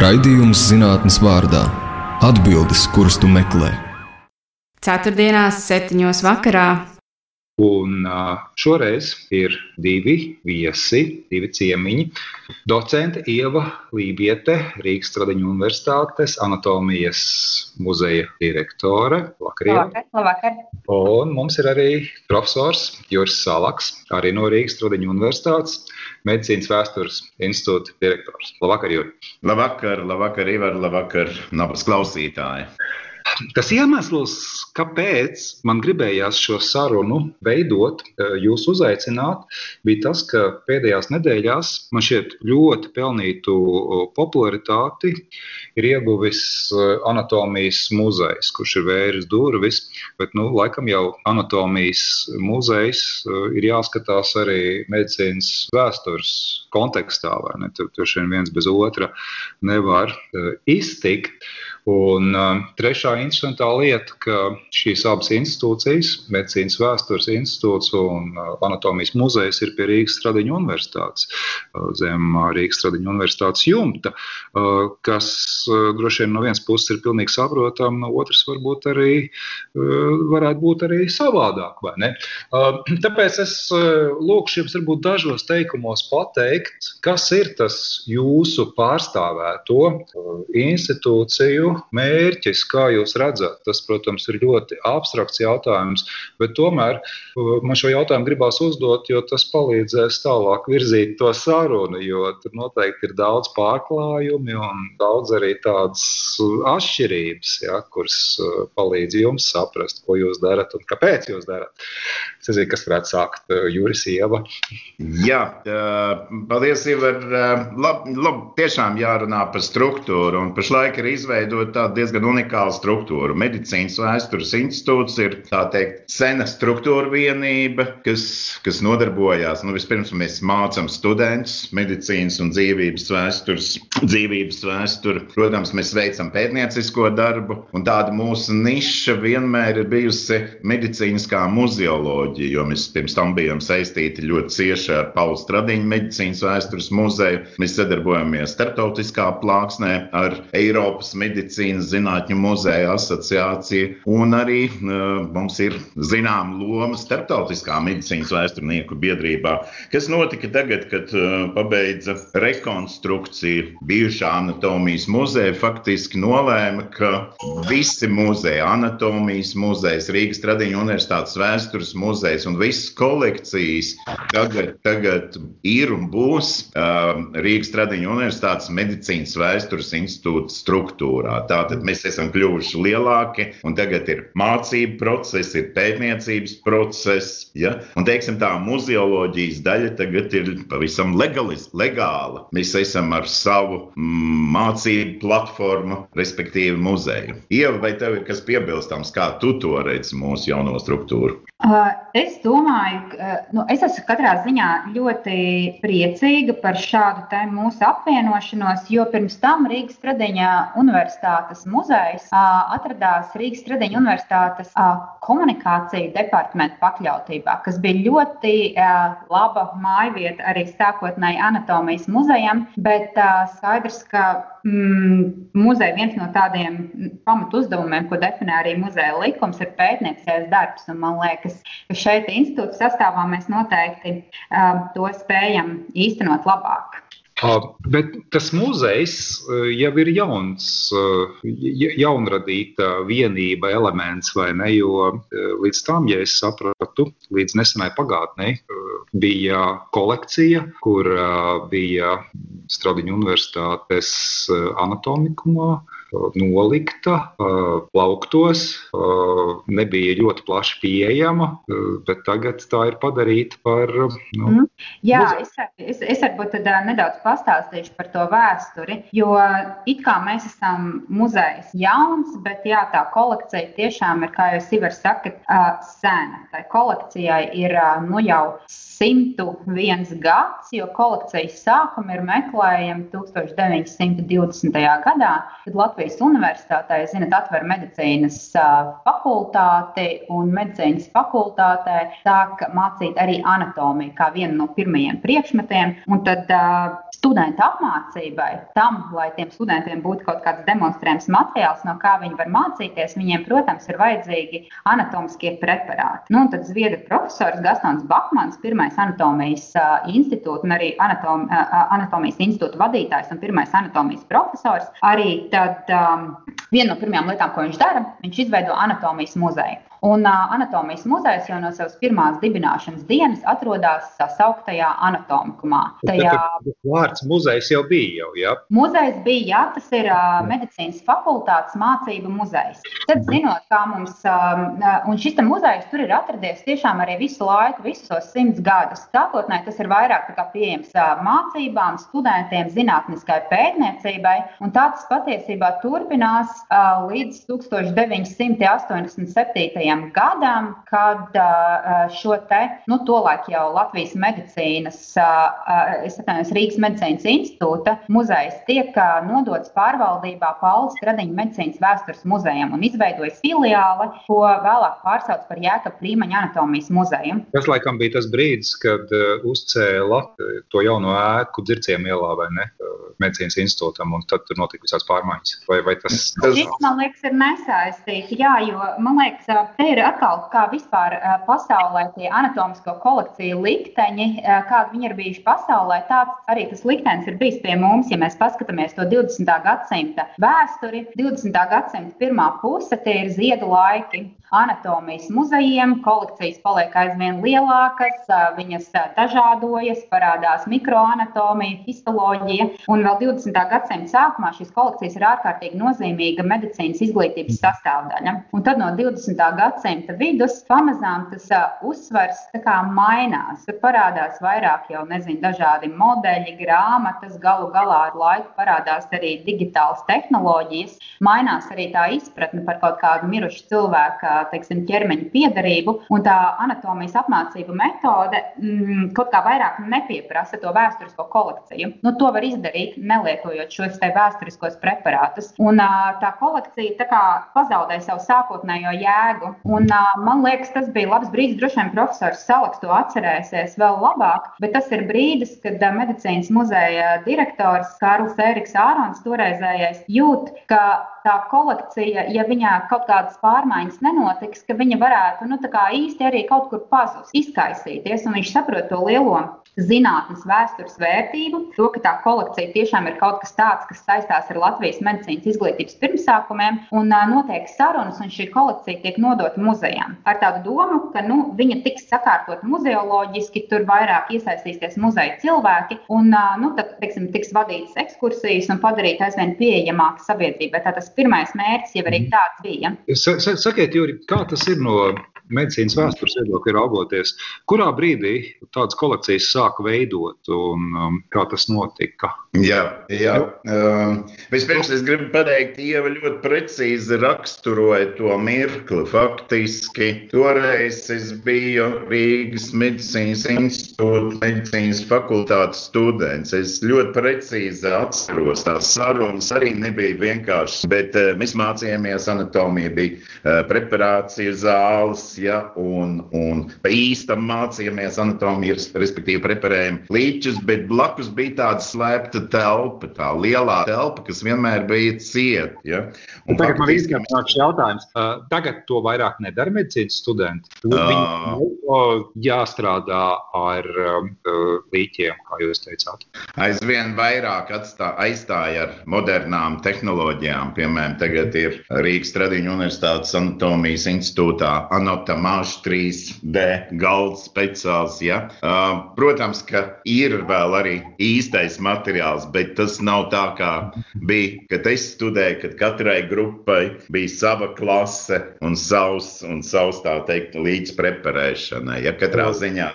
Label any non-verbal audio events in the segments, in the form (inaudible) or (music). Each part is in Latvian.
Raidījums zinātnes vārdā - atbildes, kuras tu meklē. Ceturtdienās, septiņos vakarā. Un šoreiz ir divi viesi, divi ciemiņi. Docente Ieva Lībiete, Rīgas Tradiņu Universitātes anatomijas muzeja direktore. Labvakar, labvakar, labvakar. Un mums ir arī profesors Juris Salaks, arī no Rīgas Tradiņu Universitātes, medicīnas vēstures institūta direktors. Labvakar, Juri! Labvakar, labvakar, Ivar, labvakar, nabas klausītāji! Tas iemesls, kāpēc man gribējās šo sarunu veidot, jūs uzaicināt, bija tas, ka pēdējās nedēļās man šķiet ļoti pelnītu popularitāti ir ieguvis anatomijas muzejs, kurš ir vēris durvis, bet, nu, laikam jau anatomijas muzejs ir jāskatās arī medicīnas vēstures kontekstā? Tur, tur šeit viens bez otra nevar iztikt. Un uh, trešā interesantā lieta, ka šīs abas institūcijas, Medicīnas vēstures institūts un uh, Anatomijas muzejs, ir pie Rīgas Stradiņu universitātes, uh, zem Rīgas Stradiņu universitātes jumta, uh, kas uh, droši vien no vienas puses ir pilnīgi saprotama, no otras varbūt arī uh, varētu būt arī savādāk. Uh, tāpēc es uh, lūkšu jums varbūt dažos teikumos pateikt, kas ir tas jūsu pārstāvēto uh, institūciju mērķis, kā jūs redzat, tas, protams, ir ļoti abstrakts jautājums, bet tomēr man šo jautājumu gribās uzdot, jo tas palīdzēs tālāk virzīt to sarunu, jo tur noteikti ir daudz pārklājumi un daudz arī tādas atšķirības, ja, kuras palīdz jums saprast, ko jūs darat un kāpēc jūs darat. Es nezinu, kas varētu sākt Juris Ieva. Jā, paldies, Ivar. Lab, lab, tiešām jārunā par struktūru un pašlaik ir izveidota veidot tādu diezgan unikālu struktūru. Medicīnas vēstures institūts ir teikt sena struktūra vienība, kas, kas nodarbojās. Nu, vispirms mēs mācām studentus medicīnas un dzīvības vēstures, dzīvības vēsturi. Protams, mēs veicam pētniecisko darbu, un tāda mūsu niša vienmēr ir bijusi medicīniskā muzeoloģija, jo mēs pirms tam bijām saistīti ļoti cieši ar Pauli Stradiņu medicīnas vēstures muzeju. Mēs sadarbojamies starptautiskā plāksnē ar Eiropas medicīnas medicīnas zinātņu muzeja asociācija, un arī uh, mums ir zināma loma starptautiskā medicīnas vēsturnieku biedrībā. Kas notika tagad, kad uh, pabeidza rekonstrukciju bijušā anatomijas muzeja, faktiski nolēma, ka visi muzeji, anatomijas muzejs, Rīgas Tradiņu universitātes vēstures muzejs un visas kolekcijas tagad, tagad ir un būs uh, Rīgas Tradiņu universitātes medicīnas vēstures institūta struktūrā. Tātad mēs esam kļuvuši lielāki, un tagad ir mācību process, ir pētniecības process. Ja? Un, teiksim, tā muzeoloģijas daļa tagad ir pavisam legalis, legāla. Mēs esam ar savu mm, mācību platformu, respektīvi muzeju. Ieva, vai tev ir kas piebilstams, kā tu to redzi mūsu jauno struktūru? Uh, es domāju, ka nu, es esmu katrā ziņā ļoti priecīga par šādu mūsu apvienošanos, jo pirms tam Rīgas Stradiņa Universitātes muzejs uh, atradās Rīgas Stradiņa Universitātes komunikāciju departamentu pakļautībā, kas bija ļoti laba mājvieta arī sākotnēji anatomijas muzejam, bet skaidrs, ka mm, muzeja viens no tādiem pamatu uzdevumiem, ko definē arī muzeja likums, ir pētniecības darbs. Un man liekas, ka šeit institūta sastāvā mēs noteikti uh, to spējam īstenot labāk. Uh, bet tas muzejs uh, jau ir jauns, uh, jaunradīta vienība, elements, vai ne? Jo līdz tam, ja es sapratu, līdz nesenai pagātnē bija kolekcija, kur bija Stradiņu universitātes anatomikumā nolikta plauktos, nebija ļoti plaši pieejama, bet tagad tā ir padarīta par. Nu, mm. Jā, es, es, es varbūt tad, nedaudz pastāstīšu par to vēsturi, jo it kā mēs esam muzejs jauns, bet jā, tā kolekcija tiešām ir, kā jau Sivers saka, sena. Tā kolekcijai ir nu jau 101 gads, jo kolekcijas sākumi ir meklējami 1920. gadā, kad Latvijas Latvijas Universitātē, zinat, atver medicīnas fakultāti, un medicīnas fakultātē sāk mācīt arī anatomiju kā vienu no pirmajiem priekšmetiem. Un tad studentu apmācībai, tam, lai tiem studentiem būtu kaut kāds demonstrējums materiāls, no kā viņi var mācīties, viņiem, protams, ir vajadzīgi anatomiskie preparāti. Nu, tad Zviedru profesors Gastons Bakmans, pirmais anatomijas institūta un arī anatom, anatomijas institūta vadītājs un pirmais anatomijas profesors, arī tad um, viena no pirmajām lietām, ko viņš dara, viņš izveido anatomijas muzeju. Un uh, anatomijas muzejs jau no savas pirmās dibināšanas dienas atrodas sasauktajā anatomikumā. Tajā vārds muzejs jau bija. Jau, ja? Muzejs bija, jā, tas ir uh, medicīnas fakultātes mācību muzejs. Tad, zinot, kā mums, uh, un šis muzejs tur ir atradies tiešām arī visu laiku, visus tos simts gadus. Sākotnēji tas ir vairāk pieejams uh, mācībām, studentiem, zinātniskai pētniecībai, un tā tas patiesībā turpinās līdz 1987 gadam, kad šo te, nu, tolaik jau Latvijas medicīnas, atvainojos, Rīgas medicīnas institūta muzejs tiek nodots pārvaldībā Paulas Stradiņa medicīnas vēstures muzejam un izveidojas filiāli, ko vēlāk pārsauc par Jēkab Prīmaņa anatomijas muzeju. Tas laikam bija tas brīdis, kad uzcēla to jauno ēku dzirciem ielā vai ne? Medicīnas institūtam, un tad tur notika visās pārmaiņas. Vai, vai tas, tas... Šis, man liekas, ir nesaistīts. Jā, jo man liekas, te ir atkal kā vispār pasaulē tie anatomisko kolekciju likteņi, kādi viņi ir bijuši pasaulē. Tāds arī tas liktenis ir bijis pie mums, ja mēs paskatāmies to 20. gadsimta vēsturi. 20. gadsimta pirmā puse tie ir ziedu laiki anatomijas muzejiem. Kolekcijas paliek aizvien lielākas, viņas dažādojas, parādās mikroanatomija, histoloģija. Un vēl 20. gadsimta sākumā šīs kolekcijas ir ārkārtīgi nozīmīga medicīnas izglītības sastāvdaļa. Un tad no 20. gadsimta vidus pamazām tas uzsvers mainās. Tur parādās vairāk jau nezinu, dažādi modeļi, grāmatas, galu galā ar laiku parādās arī digitālas tehnoloģijas. Mainās arī tā izpratne par kaut kādu mirušu cilvēku teiksim, ķermeņa piedarību, un tā anatomijas apmācību metode mm, kaut kā vairāk nepieprasa to vēsturisko kolekciju. Nu, to var izdarīt, nelietojot šos vēsturiskos preparātus. Un, tā kolekcija tā kā pazaudēja savu sākotnējo jēgu. Un, man liekas, tas bija labs brīdis. Droši vien profesors Salaks to atcerēsies vēl labāk, bet tas ir brīdis, kad medicīnas muzeja direktors Kārls Eriks Ārons toreizējais jūt, ka tā kolekcija, ja viņā kaut kādas pārmaiņas nenotiks, ka viņa varētu nu, īsti arī kaut kur pazust, izkaisīties. Un viņš saprot to lielo zinātnes vēstures vērtību, to, ka tā kolekcija tiešām ir kaut kas tāds, kas saistās ar Latvijas medicīnas izglītības pirmsākumiem, un notiek sarunas, un šī kolekcija tiek nodota muzejām. Ar tādu domu, ka nu, viņa tiks sakārtot muzeoloģiski, tur vairāk iesaistīsies muzeja cilvēki, un nu, tad, teiksim, tiks vadītas ekskursijas un padarīt aizvien pieejamāk sabiedrībai. Tā tas pirmais mērķis jau arī mhm. tāds bija. Sakiet, Juri, kā tas ir no medicīnas vēstures viedokļa raugoties, kurā brīdī tādas kolekcijas sāka veidot un um, kā tas notika? Jā, jā. Um, vispirms es gribu pateikt, Ieva ļoti precīzi raksturoja to mirkli. Faktiski toreiz es biju Rīgas medicīnas institūta medicīnas fakultātes students. Es ļoti precīzi atceros, tās sarunas arī nebija vienkāršas, bet uh, mēs mācījāmies anatomiju, bija uh, preparācija zāles, ja, un, un pa īstam mācījāmies anatomiju, respektīvi preparējam līčus, bet blakus bija tāda slēpta telpa, tā lielā telpa, kas vienmēr bija cieta. Ja? Un tagad man visiem nāk jautājums, uh, tagad to vairāk nedara medicīnas studenti. Viņiem uh, jāstrādā ar um, līķiem, kā jūs teicāt. Aizvien vairāk atstā, aizstāja ar modernām tehnoloģijām. Piemēram, tagad ir Rīgas Tradiņu Universitātes anatomijas institūtā anatomāžu 3D galds speciāls. Ja? Uh, protams, ka ir vēl arī īstais materiāls, bet tas nav tā, kā bija, kad es studēju, kad katrai grupai bija sava klase un savs, un savs tā teikt, līdz preparēšana. Veidošanai. Ja katrā ziņā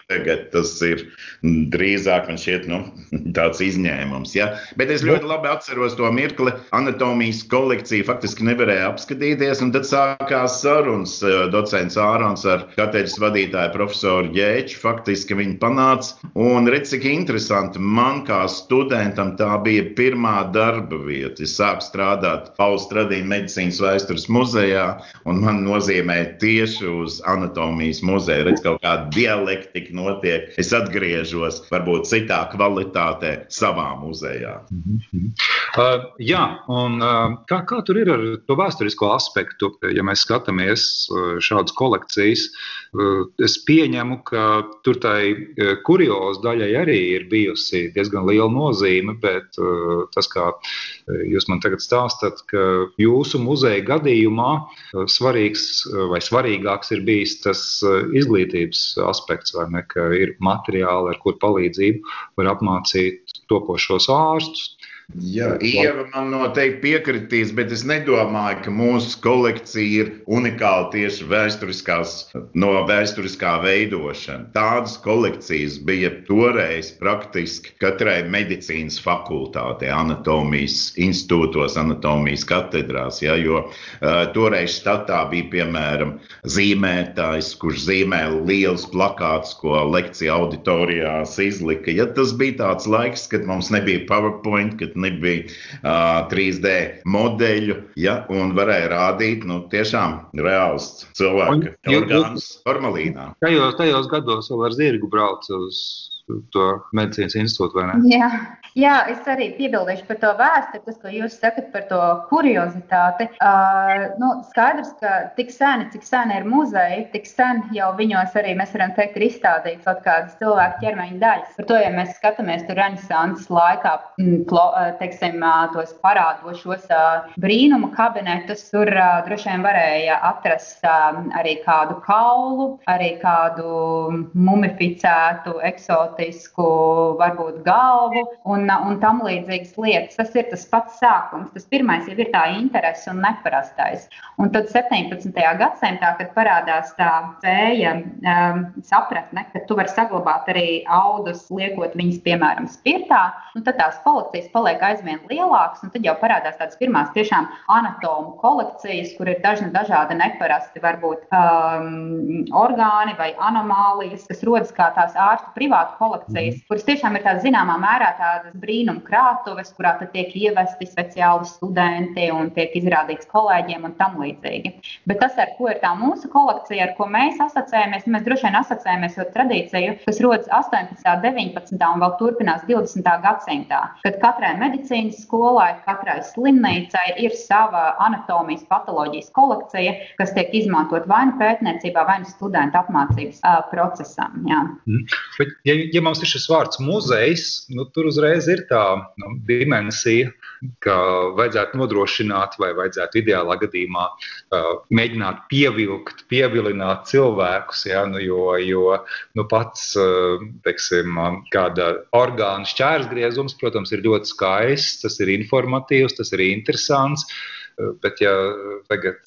tas ir drīzāk šķiet, nu, (laughs) tāds izņēmums. Ja? Bet es ļoti labi atceros to mirkli. Anatomijas kolekcija faktiski nevarēja apskatīties, un tad sākās sarunas. Docents Ārons ar katedras vadītāju profesoru Jēču faktiski viņi panāca. Un redz, cik interesanti man kā studentam tā bija pirmā darba vieta. Es sāku strādāt Austrālijas medicīnas vēstures muzejā, un man nozīmē tieši uz anatomijas muzeju. Redz, kaut kāda dialektika notiek. Es atgriežos varbūt citā kvalitātē savā muzejā. Mm -hmm. uh, jā, un uh, kā, kā tur ir ar to vēsturisko aspektu, ja mēs skatāmies uh, šādas kolekcijas? Uh, es pieņemu, ka tur tai uh, kuriozu daļai arī ir bijusi diezgan liela nozīme, bet uh, tas, kā jūs man tagad stāstāt, ka jūsu muzeja gadījumā svarīgs vai svarīgāks ir bijis tas izglītības aspekts, vai ne, ka ir materiāli, ar kur palīdzību var apmācīt topošos ārstus. Jā, Ieva man noteikti piekritīs, bet es nedomāju, ka mūsu kolekcija ir unikāla tieši no vēsturiskā veidošana. Tādas kolekcijas bija toreiz praktiski katrai medicīnas fakultātei, anatomijas institūtos, anatomijas katedrās. Ja, jo uh, toreiz štatā bija piemēram zīmētājs, kurš zīmēja liels plakāts, ko lekcija auditorijās izlika. Ja, tas bija tāds laiks, kad mums nebija PowerPoint, kad nebija uh, 3D modeļu, ja, un varēja rādīt nu, tiešām reāls cilvēka orgāns formalīnā. Tajos, tajos gados vēl ar zirgu brauc uz to medicīnas institūtu, vai ne? Jā, jā es arī piebildīšu par to vēsturi, tas, ko jūs sakat par to kuriozitāti. Uh, nu, skaidrs, ka tik seni, cik seni ir muzeji, tik sen jau viņos arī mēs varam teikt, ir izstādīts kaut kādas cilvēku ķermeņa daļas. Par to, ja mēs skatāmies tur renesanses laikā, plo, teiksim, tos parādošos brīnumu kabinetus, tur droši vien varēja atrast arī kādu kaulu, arī kādu mumificētu eksotu eksotisku, varbūt galvu un, un tam līdzīgas lietas. Tas ir tas pats sākums. Tas pirmais jau ir tā interese un neparastais. Un tad 17. gadsimtā, kad parādās tā spēja um, sapratne, ka tu vari saglabāt arī audus, liekot viņus, piemēram, spirtā, nu, tad tās kolekcijas paliek aizvien lielākas, un tad jau parādās tādas pirmās tiešām anatomu kolekcijas, kur ir dažni dažādi neparasti, varbūt um, orgāni vai anomālijas, kas rodas kā tās ārstu privātu kolekcijas, mhm. kuras tiešām ir tādas zināmā mērā tādas brīnuma krātuves, kurā tiek ievesti speciāli studenti un tiek izrādīts kolēģiem un tam līdzīgi. Bet tas, ar ko ir tā mūsu kolekcija, ar ko mēs asociējamies, mēs droši vien asociējamies ar tradīciju, kas rodas 18., 19. un vēl turpinās 20. gadsimtā, kad katrai medicīnas skolai, katrai slimnīcai ir sava anatomijas patoloģijas kolekcija, kas tiek izmantot vai nu pētniecībā, vai nu studentu apmācības uh, procesam. Jā. Mm. Bet, ja, ja mums ir šis vārds muzejs, nu, tur uzreiz ir tā nu, dimensija, ka vajadzētu nodrošināt, vai vajadzētu ideālā gadījumā uh, mēģināt pievilkt, pievilināt cilvēkus. Ja, nu, jo jo nu, pats uh, teiksim, kāda orgāna šķērsgriezums, protams, ir ļoti skaists, tas ir informatīvs, tas ir interesants. Bet, ja tagad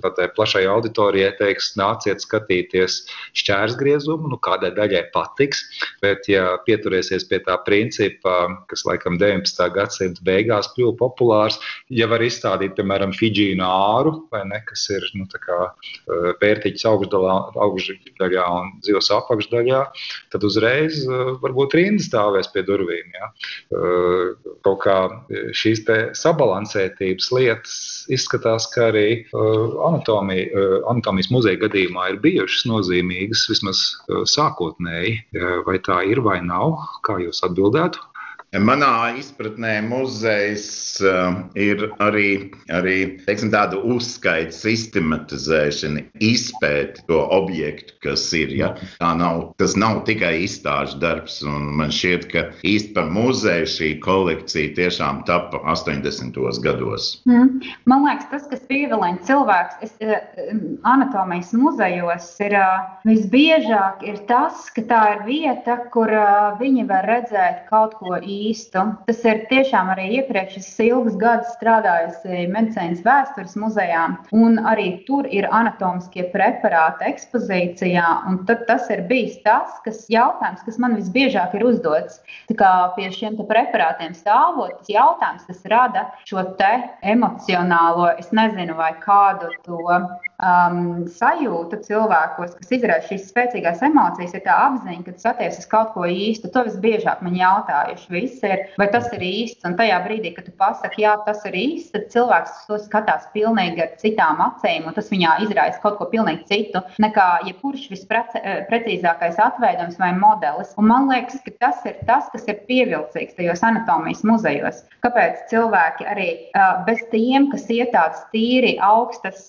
tādai plašai auditorijai teiks, nāciet skatīties šķērsgriezumu, nu kādai daļai patiks, bet, ja pieturēsies pie tā principa, kas laikam 19. gadsimta beigās kļuva populārs, ja var izstādīt, piemēram, Fidžīnu āru, ne, kas ir nu, pērtiķis augšdaļā, augšdaļā un zivs apakšdaļā, tad uzreiz varbūt rinda stāvēs pie durvīm. Ja? Kaut kā šīs sabalansētības lietas izskatās, ka arī uh, anatomija, uh, anatomijas muzeja gadījumā ir bijušas nozīmīgas vismaz uh, sākotnēji. Vai tā ir vai nav? Kā jūs atbildētu? Manā izpratnē muzejs uh, ir arī, arī teiksim, tāda uzskaita, sistematizēšana, izpēta to objektu, kas ir. Ja? Tā nav, tas nav tikai izstāžu darbs. Man šķiet, ka īsti par muzeju šī kolekcija tiešām tapa 80. gados. Mm. Man liekas, tas, kas pievilina cilvēks, es, eh, anatomijas muzejos ir uh, visbiežāk ir tas, ka tā ir vieta, kur viņi var redzēt kaut ko īstu īstu. Tas ir tiešām arī iepriekš es ilgus gadus strādājusi medicīnas vēstures muzejā, un arī tur ir anatomiskie preparāti ekspozīcijā. Tas ir bijis tas, kas jautājums, kas man visbiežāk ir uzdots. Tā kā pie šiem preparātiem stāvot, tas jautājums, tas rada šo emocionālo, es nezinu, vai kādu to um, sajūtu cilvēkos, kas izraisa šīs spēcīgās emocijas, ir tā apziņa, ka tas attiecas kaut ko īstu. To visbiežāk man jautājuši, visi ir, vai tas ir īsts. Un tajā brīdī, kad tu pasaki, jā, tas ir īsts, tad cilvēks to skatās pilnīgi ar citām acīm, un tas viņā izraisa kaut ko pilnīgi citu nekā jebkurš visprecīzākais atveidojums vai modelis. Un man liekas, ka tas ir tas, kas ir pievilcīgs tajos anatomijas muzejos. Kāpēc cilvēki arī bez tiem, kas iet tāds tīri augstas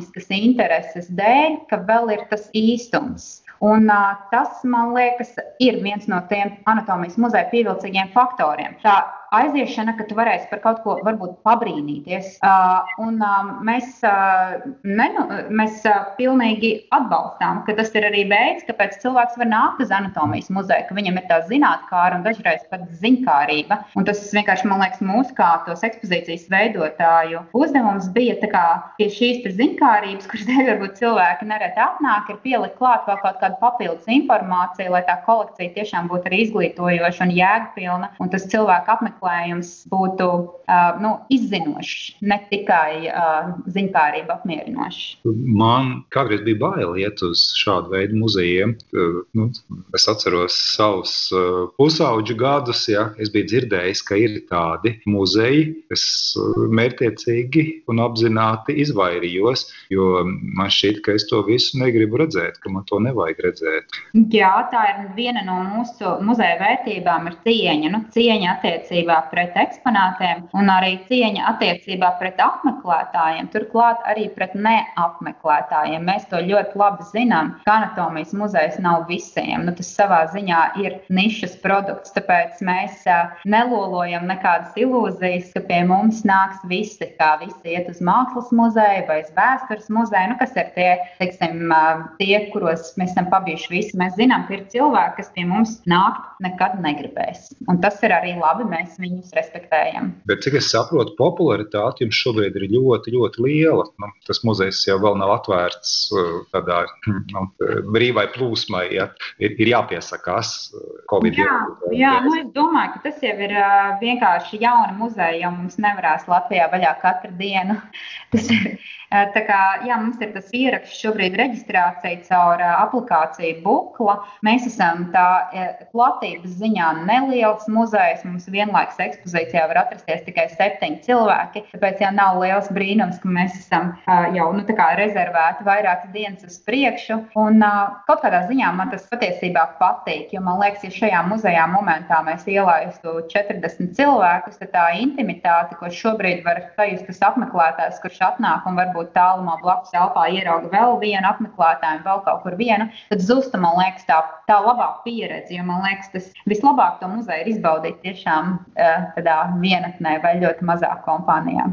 zinātniskas intereses dēļ, ka vēl ir tas īstums. Un, uh, tas, man liekas, ir viens no tiem anatomijas muzeja pievilcīgiem faktoriem. Tā aiziešana, ka tu varēsi par kaut ko varbūt pabrīnīties. Uh, un uh, mēs, uh, nenu, mēs uh, pilnīgi atbalstām, ka tas ir arī veids, kāpēc cilvēks var nākt uz anatomijas muzeju, ka viņam ir tā zinātnākāra un dažreiz pat ziņkārība. Un tas vienkārši, man liekas, mūsu kā tos ekspozīcijas veidotāju uzdevums bija kā, pie šīs ziņkārības, kuras dēļ varbūt cilvēki nereti atnāk, ir pielikt klāt vēl kaut kādu papildus informāciju, lai tā kolekcija tiešām būtu arī izglītojoša un jēgpilna. Un tas cilvēku apmeklējums apmeklējums būtu uh, nu, izzinošs, ne tikai uh, ziņkārība apmierinošs. Man kādreiz bija bail iet uz šādu veidu muzejiem. Uh, nu, es atceros savus uh, pusauģu gadus, ja es biju dzirdējis, ka ir tādi muzeji. Es uh, mērķiecīgi un apzināti izvairījos, jo man šķiet, ka es to visu negribu redzēt, ka man to nevajag redzēt. Jā, tā ir viena no mūsu muzeja vērtībām, ir cieņa. Nu, cieņa attiecībā attiecībā pret eksponātiem un arī cieņa attiecībā pret apmeklētājiem, turklāt arī pret neapmeklētājiem. Mēs to ļoti labi zinām, ka anatomijas muzejs nav visiem. Nu, tas savā ziņā ir nišas produkts, tāpēc mēs nelolojam nekādas ilūzijas, ka pie mums nāks visi, kā visi iet uz mākslas muzeju vai uz vēstures muzeju, nu, kas ir tie, teiksim, tie, kuros mēs esam pabijuši visi. Mēs zinām, ka ir cilvēki, kas pie mums nākt nekad negribēs. Un tas ir arī labi. Mēs viņus respektējam. Bet, cik es saprotu, popularitāte jums šobrīd ir ļoti, ļoti liela. Nu, tas muzejs jau vēl nav atvērts uh, tādā (clears throat) nu, brīvai plūsmai. Ja? Ir, ir jāpiesakās uh, Covid. Jā, jā nu es domāju, ka tas jau ir vienkārši jauna muzeja, jo mums nevarēs Latvijā vaļā katru dienu. (laughs) Tas ir Tā kā jā, mums ir tas ieraksts šobrīd reģistrācija caur aplikāciju Bukla. Mēs esam tā platības ziņā neliels muzejs. Mums vienlaikus ekspozīcijā var atrasties tikai septiņi cilvēki. Tāpēc jau nav liels brīnums, ka mēs esam jau nu, rezervēti vairākas dienas uz priekšu. Un kaut kādā ziņā man tas patiesībā patīk, jo man liekas, ja šajā muzejā momentā mēs ielaistu 40 cilvēkus, tad tā intimitāte, ko šobrīd var sajust tas apmeklētājs, kurš atnāk un varbūt varbūt tālumā blakus telpā ierauga vēl vienu apmeklētāju, vēl kaut kur vienu, tad zusta, man liekas, tā, tā labā pieredze. Jo man liekas, tas vislabāk to muzeju ir izbaudīt tiešām uh, tādā vienatnē vai ļoti mazā kompānijā.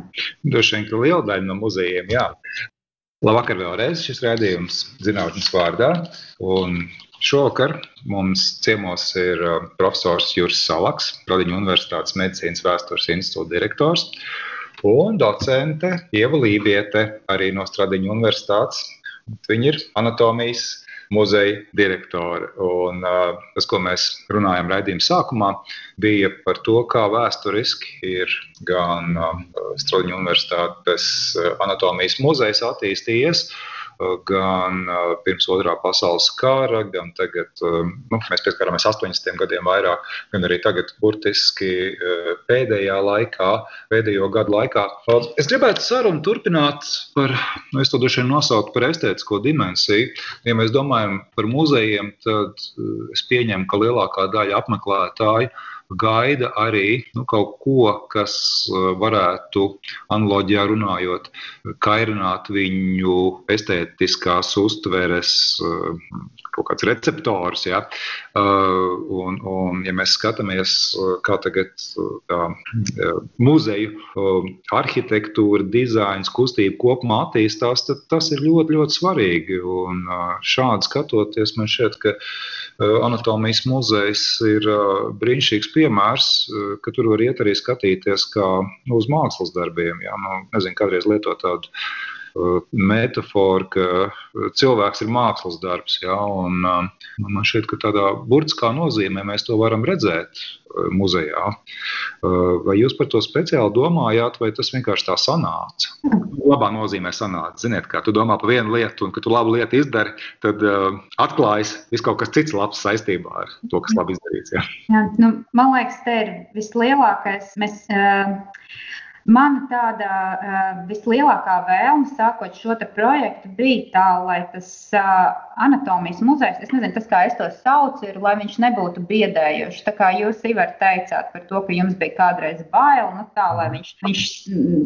Droši vien, ka liela daļa no muzejiem, jā. Labvakar vēlreiz šis rādījums zinātnes vārdā. Un Šovakar mums ciemos ir profesors Juris Salaks, Radiņu Universitātes medicīnas vēstures institūta direktors un docente Ieva Lībiete, arī no Stradiņu universitātes. Viņa ir anatomijas muzeja direktore. Un, uh, tas, ko mēs runājam raidījuma sākumā, bija par to, kā vēsturiski ir gan uh, Stradiņu universitātes anatomijas muzejs attīstījies. Uh, gan pirms otrā pasaules kara, gan tagad, nu, mēs pieskarāmies 80 gadiem vairāk, gan arī tagad, burtiski pēdējā laikā, pēdējo gadu laikā. Es gribētu sarunu turpināt par, nu, es to droši vien nosaucu par estētisko dimensiju. Ja mēs domājam par muzejiem, tad es pieņemu, ka lielākā daļa apmeklētāju gaida arī nu, kaut ko, kas uh, varētu, analoģijā runājot, kairināt viņu estētiskās uztveres uh, kaut kāds receptors. Ja? Uh, un, un, ja mēs skatāmies, kā tagad tā, muzeju arhitektūra, dizains, kustība kopumā attīstās, tad tas ir ļoti, ļoti svarīgi. Un šādi skatoties, man šķiet, ka anatomijas muzejs ir brīnišķīgs piemērs, ka tur var iet arī skatīties kā nu, uz mākslas darbiem. Jā, nu, nezinu, kādreiz lietot tādu metāfora, ka cilvēks ir mākslas darbs. Ja, un, man šķiet, ka tādā burtiskā nozīmē mēs to varam redzēt muzejā. Vai jūs par to speciāli domājāt, vai tas vienkārši tā sanāca? Labā nozīmē sanāca. Ziniet, kā tu domā par vienu lietu, un kad tu labu lietu izdari, tad uh, atklājas vis kaut kas cits labs saistībā ar to, kas labi izdarīts. Ja. Jā, nu, man liekas, te ir vislielākais. Mēs, uh, Mana tāda uh, vislielākā vēlme, sākot šo projektu, bija tā, lai tas uh, anatomijas muzejs, es nezinu, tas, kā es to saucu, ir, lai viņš nebūtu biedējošs. Tā kā jūs, Ivar, teicāt par to, ka jums bija kādreiz bail, nu tā, lai viņš, viņš,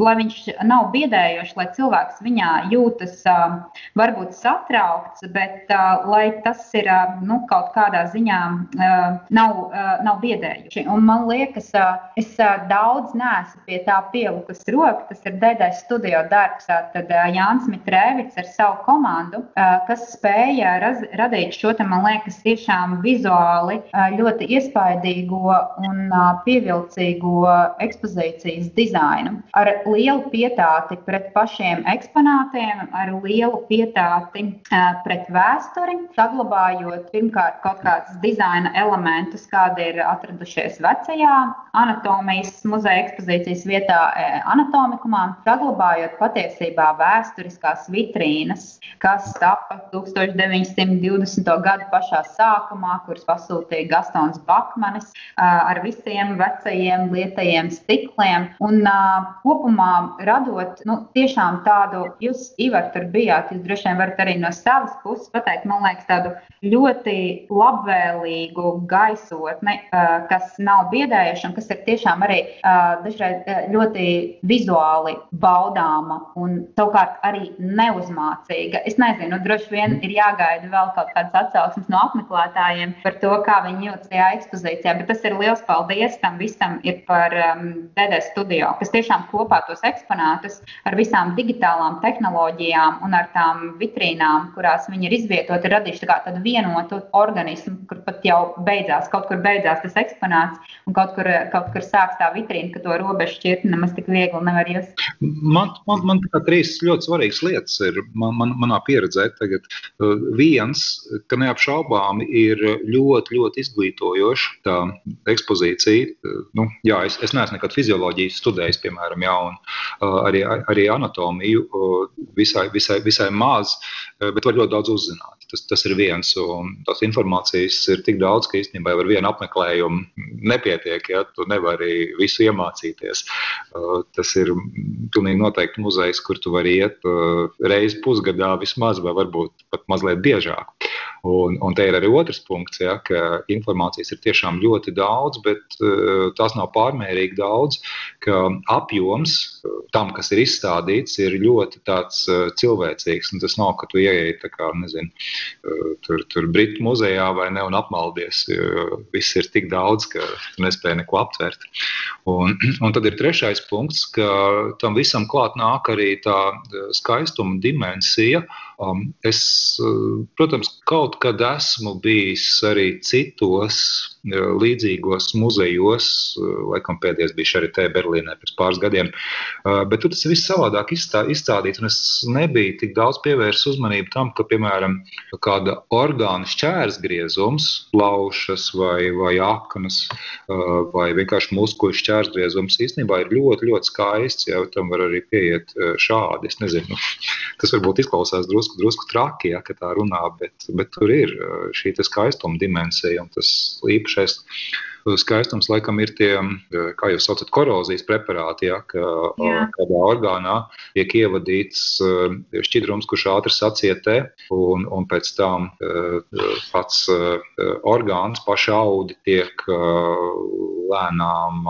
lai viņš nav biedējošs, lai cilvēks viņā jūtas uh, varbūt satraukts, bet uh, lai tas ir uh, nu, kaut kādā ziņā uh, nav, uh, nav biedējoši. Un man liekas, uh, es uh, daudz neesmu pie tā pielikts pielikus roku. Tas ir DDS studio darbs. Tad Jānis Mitrēvits ar savu komandu, kas spēja raz, radīt šo, te, man liekas, tiešām vizuāli ļoti iespaidīgo un pievilcīgo ekspozīcijas dizainu. Ar lielu pietāti pret pašiem eksponātiem, ar lielu pietāti pret vēsturi, saglabājot pirmkārt kaut kādus dizaina elementus, kādi ir atradušies vecajā anatomijas muzeja ekspozīcijas vietā anatomikumā, saglabājot patiesībā vēsturiskās vitrīnas, kas tapa 1920. gadu pašā sākumā, kuras pasūtīja Gastons Bakmanis ar visiem vecajiem lietajiem stikliem. Un kopumā radot nu, tiešām tādu, jūs, Ivar, tur bijāt, jūs droši vien varat arī no savas puses pateikt, man liekas, tādu ļoti labvēlīgu gaisotni, kas nav biedējuša un kas ir tiešām arī dažreiz ļoti vizuāli baudāma un savukārt arī neuzmācīga. Es nezinu, nu, droši vien ir jāgaida vēl kaut kādas atsauksmes no apmeklētājiem par to, kā viņi jūtas tajā ekspozīcijā, bet tas ir liels paldies tam visam ir par um, DD studio, kas tiešām kopā tos eksponātus ar visām digitālām tehnoloģijām un ar tām vitrīnām, kurās viņi ir izvietoti, ir radījuši tā tādu vienotu organismu, kur pat jau beidzās, kaut kur beidzās tas eksponāts un kaut kur, kaut kur sāks tā vitrīna, ka to robežu šķirt nemaz tik viegli nevar ies. Man, man, man tā trīs ļoti svarīgas lietas ir man, man, manā pieredzē. Tagad. Uh, viens, ka neapšaubāmi ir ļoti, ļoti izglītojoša tā ekspozīcija. Uh, nu, jā, es, es neesmu nekad fizioloģiju studējis, piemēram, jā, un uh, arī, arī anatomiju visai, visai, visai maz, bet var ļoti daudz uzzināt. Tas, tas ir viens, un tās informācijas ir tik daudz, ka īstenībā ar vienu apmeklējumu nepietiek. Ja? Tu nevari visu iemācīties. Uh, tas ir pilnīgi noteikti muzejs, kur tu vari iet uh, reizi pusgadā vismaz, vai varbūt pat mazliet biežāk. Un, un te ir arī otrs punkts, ja, ka informācijas ir tiešām ļoti daudz, bet uh, tās nav pārmērīgi daudz, ka apjoms tam, kas ir izstādīts, ir ļoti tāds uh, cilvēcīgs. Tas nav, ka tu ieeji kā, nezinu, uh, tur, tur Britu muzejā vai ne un apmaldies. Viss ir tik daudz, ka tu nespēji neko aptvert. Un, (clears throat) un tad ir trešais punkts, ka tam visam klāt nāk arī tā skaistuma dimensija. Um, es, protams, kaut kad esmu bijis arī citos līdzīgos muzejos, laikam pēdējais bija Šaritē Berlīnē pirms pāris gadiem, bet tur tas viss savādāk izstādīts, un es nebiju tik daudz pievērsis uzmanību tam, ka, piemēram, kāda orgāna šķērsgriezums, plaušas vai, vai aknas vai vienkārši muskuļu šķērsgriezums īstenībā ir ļoti, ļoti skaists, ja tam var arī pieiet šādi. Es nezinu, (laughs) tas varbūt izklausās drusku, drusku traki, ja, tā runā, bet, bet tur ir šī skaistuma dimensija un tas īpaši īpašais skaistums laikam ir tie, kā jūs saucat, korozijas preparāti, ja, ka Jā. kādā orgānā tiek ievadīts šķidrums, kurš ātri sacietē, un, un pēc tam pats orgāns, paša audi tiek lēnām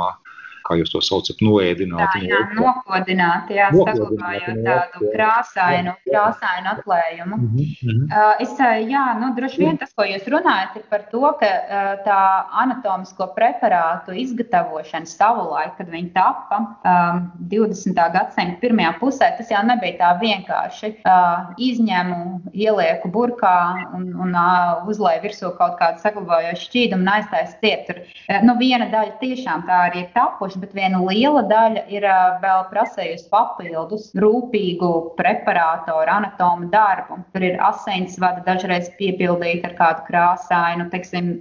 kā jūs to saucat, noēdināt. Tā, jā, nokodināt, jā, saglabājot tādu krāsainu, krāsainu atklājumu. Mm -hmm. uh, es, jā, nu, droši vien tas, ko jūs runājat, ir par to, ka uh, tā anatomisko preparātu izgatavošana savulaik, kad viņi tapa um, 20. gadsimta pirmajā pusē, tas jau nebija tā vienkārši. Uh, izņemu, ielieku burkā un, un uh, uzlēju virsū kaut kādu saglabājošu šķīdumu un aiztaisa ciet. Tur, uh, nu, viena daļa tiešām tā arī ir tapuši, bet viena liela daļa ir vēl prasējusi papildus rūpīgu preparātoru, anatomu darbu. Tur ir asinsvada dažreiz piepildīta ar kādu krāsainu, teiksim,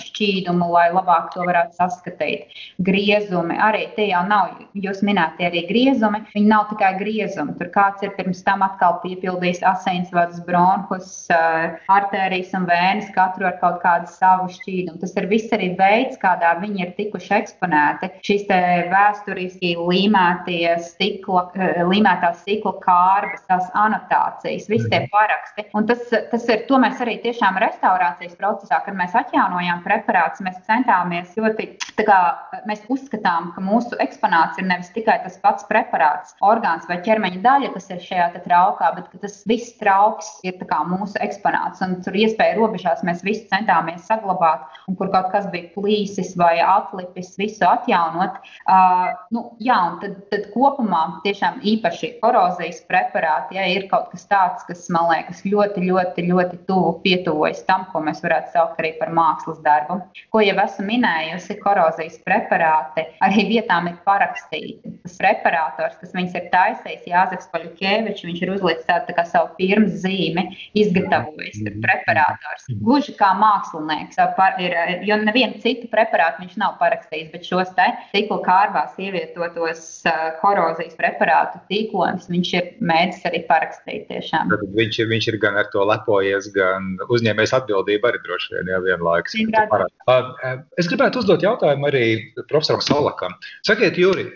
šķīdumu, lai labāk to varētu saskatīt. Griezumi arī tie jau nav, jūs minētie arī griezumi, viņi nav tikai griezumi. Tur kāds ir pirms tam atkal piepildījis asinsvadas bronhus, artērijas un vēnes, katru ar kaut kādu savu šķīdumu. Tas ir viss arī veids, kādā viņi ir tikuši eksponēti. Šīs vēsturiski līmētie stikla, uh, līmētās stikla kārbas, tās anotācijas, visi tie paraksti. Un tas, tas ir, to mēs arī tiešām restaurācijas procesā, kad mēs atjaunojām preparātus, mēs centāmies ļoti, tā kā mēs uzskatām, ka mūsu eksponāts ir nevis tikai tas pats preparāts, orgāns vai ķermeņa daļa, kas ir šajā traukā, bet tas viss trauks ir mūsu eksponāts. Un tur iespēja robežās mēs visu centāmies saglabāt, un kur kaut kas bija plīsis vai atlipis, visu atjaunot. Uh, nu, jā, un tad, tad kopumā tiešām īpaši korozijas preparāti ja, ir kaut kas tāds, kas man liekas ļoti, ļoti, ļoti tuvu pietuvojas tam, ko mēs varētu saukt arī par mākslas darbu. Ko jau esmu minējusi, korozijas preparāti arī vietām ir parakstīti. Tas preparators, kas viņus ir taisījis, Jāzeps Paļķēvičs, viņš ir uzlicis tādu tā savu pirms zīmi, izgatavojis preparators. Gluži kā mākslinieks, par, ir, jo nevienu citu preparātu viņš nav parakstījis, bet šos te tiklu kārbās ievietotos uh, korozijas preparātu tīklojumus viņš ir mēģinājis arī parakstīt tiešām. Tad viņš, viņš ir gan ar to lepojies, gan uzņēmējis atbildību arī droši vien jā, vienlaikus. Es gribētu uzdot jautājumu arī profesoram Salakam. Sakiet, Juri,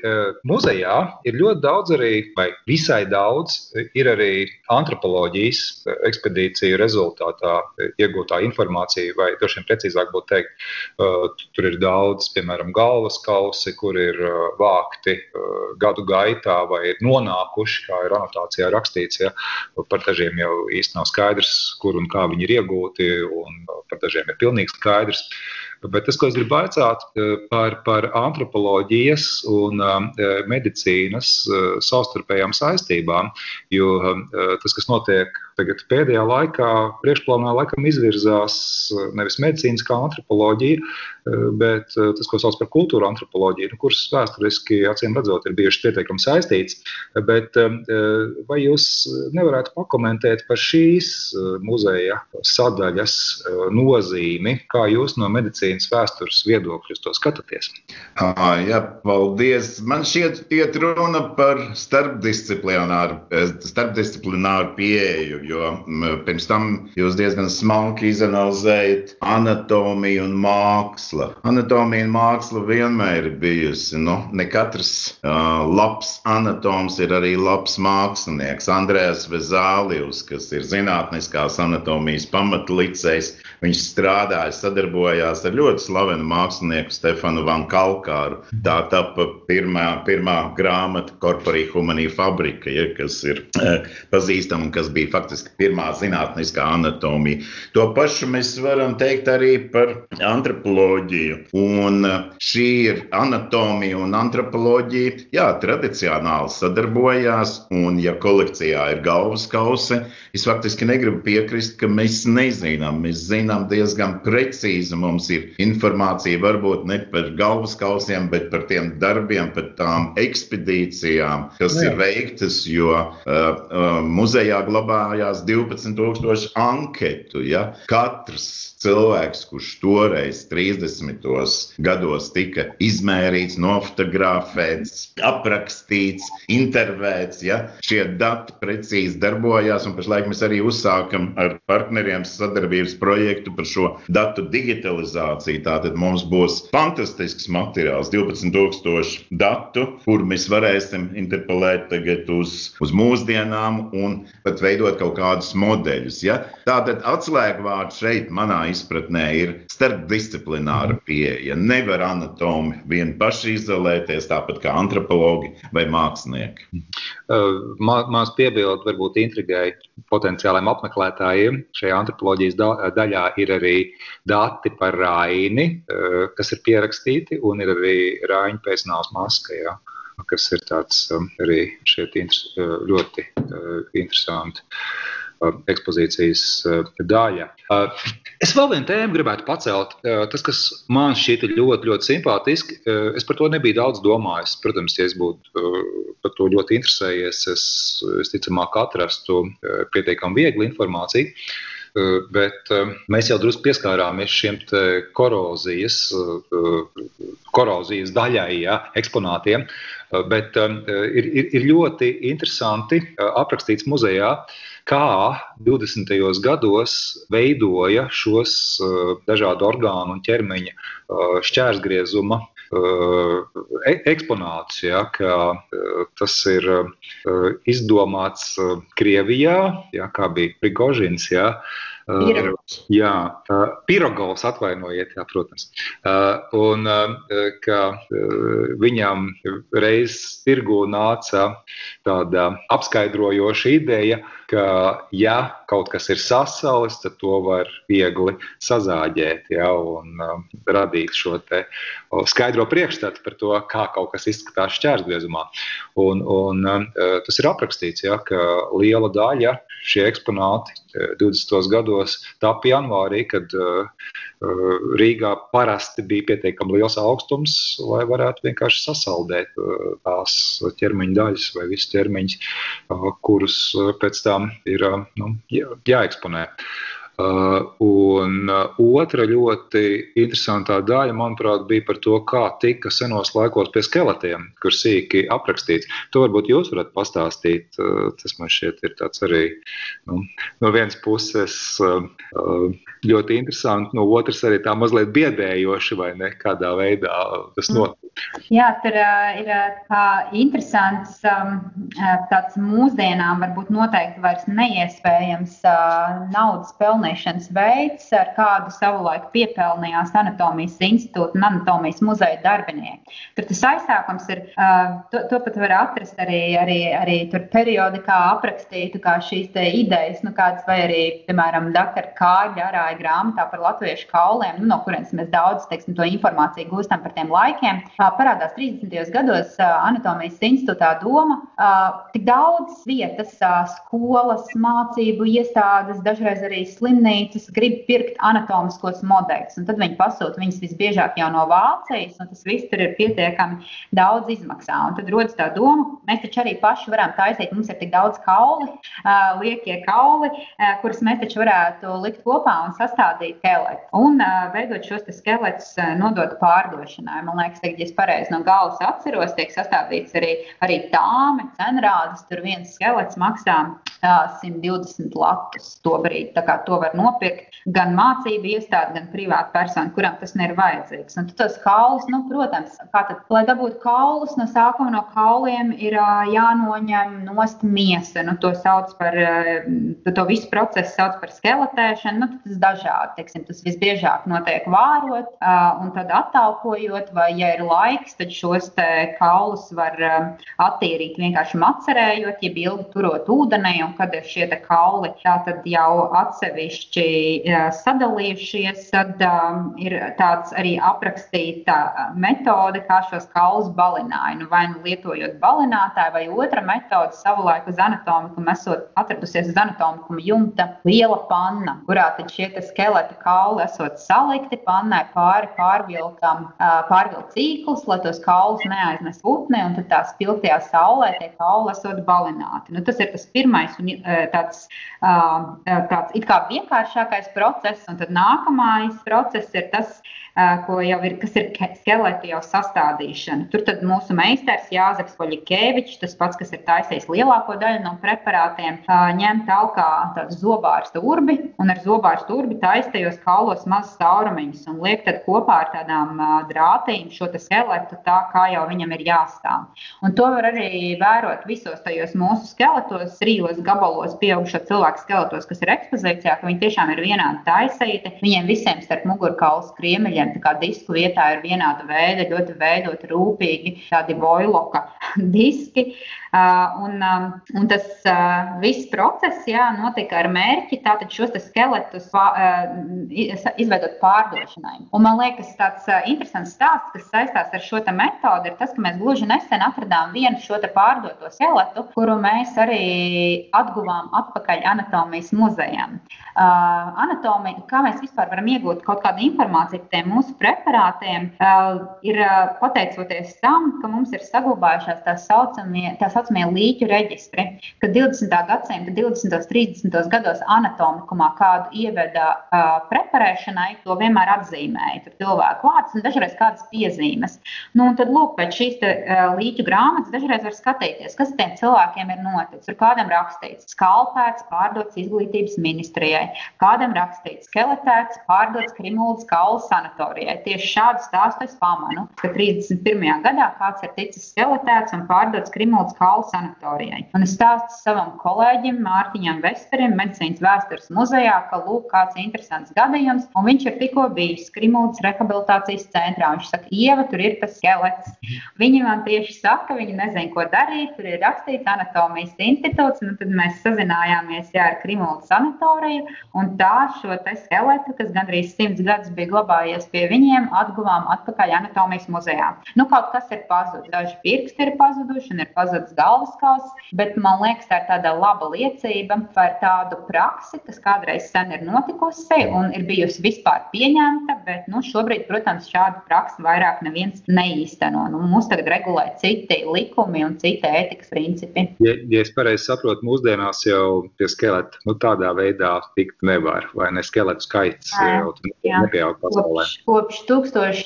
muzejā ir ļoti daudz arī, vai visai daudz, ir arī antropoloģijas ekspedīciju rezultātā iegūtā informācija, vai droši vien precīzāk būtu teikt, tur ir daudz, piemēram, galvas kausi, kur ir vākti gadu gaitā vai ir nonākuši, kā ir anotācijā rakstīts, ja par dažiem jau īsti nav skaidrs, kur un kā viņi ir iegūti, un par dažiem ir pilnīgi skaidrs. Bet tas, ko es gribu aicāt par, par antropoloģijas un medicīnas savstarpējām saistībām, jo tas, kas notiek Tagad pēdējā laikā priekšplānā laikam izvirzās eh, nevis medicīnas kā antropoloģija, eh, bet eh, tas, ko sauc par kultūra antropoloģiju, nu, kuras vēsturiski, acīm redzot, ir bijušas pietiekami saistīts. Bet vai jūs nevarētu pakomentēt par šīs muzeja sadaļas nozīmi, kā jūs no medicīnas vēstures viedokļa to skatāties? Jā, paldies. Man šķiet, iet runa par starpdisciplināru, starpdisciplināru pieeju jo pirms tam jūs diezgan smalki izanalizējat anatomiju un mākslu. Anatomija un māksla vienmēr ir bijusi. Nu, ne katrs uh, labs anatoms ir arī labs mākslinieks. Andrēs Vezālijus, kas ir zinātniskās anatomijas pamatlicējs, viņš strādāja, sadarbojās ar ļoti slavenu mākslinieku Stefanu Van Kalkāru. Tā tapa pirmā, pirmā grāmata Corporī Humanī Fabrika, ja, kas ir uh, pazīstama un kas bija faktiski pirmā zinātniskā anatomija. To pašu mēs varam teikt arī par antropoloģiju. Un uh, šī ir anatomija un antropoloģija, jā, tradicionāli sadarbojās, un ja kolekcijā ir galvas kausi, es faktiski negribu piekrist, ka mēs nezinām. Mēs zinām diezgan precīzi, mums ir informācija varbūt ne par galvas kausiem, bet par tiem darbiem, par tām ekspedīcijām, kas jā. ir veiktas, jo uh, uh, muzejā glabājās parādījās 12,000 anketu. Ja? Katrs cilvēks, kurš toreiz, 30. gados, tika izmērīts, nofotografēts, aprakstīts, intervēts, ja? šie dati precīzi darbojās. Pašlaik mēs arī uzsākam ar partneriem sadarbības projektu par šo datu digitalizāciju. Tātad mums būs fantastisks materiāls, 12,000 datu, kur mēs varēsim interpelēt tagad uz, uz mūsdienām un pat veidot kaut kādus modeļus. Ja? Tātad atslēgvārds šeit manā izpratnē ir starpdisciplināra pieeja. Nevar anatomi vien paši izolēties, tāpat kā antropologi vai mākslinieki. Mans piebildi varbūt intrigai potenciāliem apmeklētājiem. Šajā antropoloģijas daļā ir arī dati par Raini, kas ir pierakstīti, un ir arī Raņa pēcnāvs maska. Jā kas ir tāds arī šeit ļoti interesanti ekspozīcijas daļa. Es vēl vienu tēmu gribētu pacelt. Tas, kas man šķiet ļoti, ļoti simpātiski, es par to nebiju daudz domājis. Protams, ja es būtu par to ļoti interesējies, es, es ticamāk atrastu pietiekami viegli informāciju. Bet mēs jau drusku pieskārāmies šiem korozijas, korozijas daļai, ja, eksponātiem. Bet ir, ir, ir ļoti interesanti aprakstīts muzejā, kā 20. gados veidoja šos dažādu orgānu un ķermeņa šķērsgriezuma e, eksponāts, ja, tas ir izdomāts Krievijā, ja, kā bija Prigožins. Ja, Pirogovs. Jā, Pirogovs atvainojiet, jā, protams. Un ka viņam reiz tirgu nāca tāda apskaidrojoša ideja, ka ja kaut kas ir sasalis, tad to var viegli sazāģēt ja, un radīt šo skaidro priekšstatu par to, kā kaut kas izskatās šķērsgriezumā. Un, un tas ir aprakstīts, ja, ka liela daļa šie eksponāti 20. gados tapu janvārī, kad Rīgā parasti bija pietiekami liels augstums, lai varētu vienkārši sasaldēt tās ķermeņa daļas vai visus ķermeņus, kurus pēc tam ir nu, jāeksponē. Uh, un uh, otra ļoti interesantā daļa, manuprāt, bija par to, kā tika senos laikos pie skeletiem, kur sīki aprakstīts. To varbūt jūs varat pastāstīt. Uh, tas man šķiet ir tāds arī nu, no vienas puses ļoti interesanti, no otras arī tā mazliet biedējoši vai ne kādā veidā tas mm. notiek. Jā, tur ir interesants um, tāds mūsdienām varbūt noteikti vairs neiespējams naudas pelnīšanas veids, ar kādu savulaik piepelnījās Anatomijas institūta un Anatomijas muzeja darbinieki. Tur tas aizsākums ir, to, to pat var atrast arī, arī, arī tur periodikā aprakstītu kā šīs idejas, nu kāds vai arī, piemēram, doktora Kārļa arāja grāmatā par latviešu kauliem, nu, no kurienes mēs daudz, teiksim, to informāciju gūstam par tiem laikiem parādās 30. gados Anatomijas institūtā doma, tik daudz vietas, skolas, mācību iestādes, dažreiz arī slimnīcas grib pirkt anatomiskos modeļus. Tad viņi pasūta viņus visbiežāk jau no Vācijas, un tas viss tur ir pietiekami daudz izmaksā. Un tad rodas tā doma, mēs taču arī paši varam taisīt, mums ir tik daudz kauli, liekie kauli, kurus mēs taču varētu likt kopā un sastādīt skeletu. Un veidot šos skeletus, nodot pārdošanai. Man liekas, ka, ja es pareizi no galvas atceros, tiek sastādīts arī, arī tāme, cenrādes. Tur viens skelets maksā uh, 120 latus. Tobrīd, tā kā to var nopirkt gan mācību iestāde, gan privāta persona, kuram tas ir vajadzīgs. Un tas kaulus, nu, protams, tad, lai dabūtu kaulus, no sākuma no kauliem ir jānoņem nost miesa. Nu, to sauc par, to visu procesu sauc par skeletēšanu. Nu, tas dažādi, teiksim, tas visbiežāk notiek vārot un tad attālkojot, vai, ja ir laiks, tad šos kaulus var attīrīt vienkārši macerējot, ja ilgi turot ūdenī, un kad ir šie kauli jau atsevišķi sadalījušies, tad um, ir tāds arī aprakstīta metode, kā šos kaulus balināja. Nu, vai nu lietojot balinātāju, vai otra metode savulaik uz anatomiku, esot atradusies uz anatomiku jumta liela panna, kurā tad šie skeleta kauli esot salikti pannai pāri pārvilkam, pārvilkt cīklus, lai tos kaulus neaiznes putni, un tad tā spilgtajā saulē tie kauli esot balināti. Nu, tas ir tas pirmais un tāds, tāds it kā vienkāršākais process, un tad nākamais process ir tas, ko jau ir, kas ir skeleta jau sastādīšana. Tur tad mūsu meistars Jāzeps Poļikevičs, tas pats, kas ir taisījis lielāko daļu no preparātiem, ņem talkā tādu zobārstu urbi un ar zobārstu urbi taistajos kaulos mazus taurumiņus un liek tad kopā ar tādām drātīm šo skeletu tā, kā jau viņam ir jāstāv. Un to var arī vērot visos tajos mūsu skeletos, trijos gabalos pieaugušo cilvēku skeletos, kas ir ekspozīcijā, ka viņi tiešām ir vienādi taisīti. Viņiem visiem starp mugurkaulas kriemeļiem, tā kā disku vietā ir vienāda veida, ļoti veidoti rūpīgi tādi boiloka (laughs) diski. Uh, un, um, un tas uh, viss process jā, notika ar mērķi tātad šos skeletus uh, izveidot pārdošanai. Un man liekas, tāds interesants stāsts, kas saistās ar šo metodi, ir tas, ka mēs gluži nesen atradām vienu šo pārdoto skeletu, kuru mēs arī atguvām atpakaļ anatomijas muzejam. Anatomija, kā mēs vispār varam iegūt kaut kādu informāciju par tiem mūsu preparātiem, ir pateicoties tam, ka mums ir saglabājušās tā saucamie, tā saucamie līķu reģistri, kad 20. gadsimta 20. un 30. gados anatomikumā kādu ieveda uh, preparēšanai, to vienmēr atzīmēja. Tur cilvēku vārds un dažreiz kādas piezīmes. Nu, tad, lūk, pēc šīs te, uh, līķu grāmatas dažreiz var skatīties, kas tiem cilvēkiem ir noticis. Tur kādam rakstīts, skalpēts, pārdots izglītības ministrijai, kādam rakstīts, skeletēts, pārdots Krimuldas kaula sanatorijai. Tieši šādu stāstu es pamanu, ka 31. gadā kāds ir ticis skeletēts un pārdots Krimuldas kaula sanatorijai. Un es stāstu savam kolēģim Mārtiņam Vesperim, medicīnas vēstures muzejā, ka lūk, kāds interesants gadījums, un viņš ir tikko bijis Krimuldas rehabilitācijas centrā. Viņš saka, Ieva, tur ir tas skelets. Viņi man tieši saka, viņi nezina, ko darīt. Tur ir rakstīts anatomijas institūts, un tad mēs sazinājāmies jā, ar Krimuldas sanatoriju, un tā šo skeletu, kas gandrīz simts gadus bija glabājies pie viņiem, atguvām atpakaļ anatomijas muzejā. Nu, kaut kas ir pazudis, daži pirksti ir pazuduši un ir pazudis galvaskauls, bet man liekas, tā ir tāda laba liecība par tādu praksi, kas kādreiz sen ir notikusi un ir bijusi vispār pieņemta, bet nu, šobrīd, protams, šādu praksi vairāk neviens neīsteno. Nu, mums tagad regulē citi likumi un citi ētikas principi. Ja, ja es pareizi saprotu, mūsdienās jau pie skeleta nu, tādā veidā tikt nevar, vai ne skeletu skaits jau nepieaug pasaulē. Kopš, kopš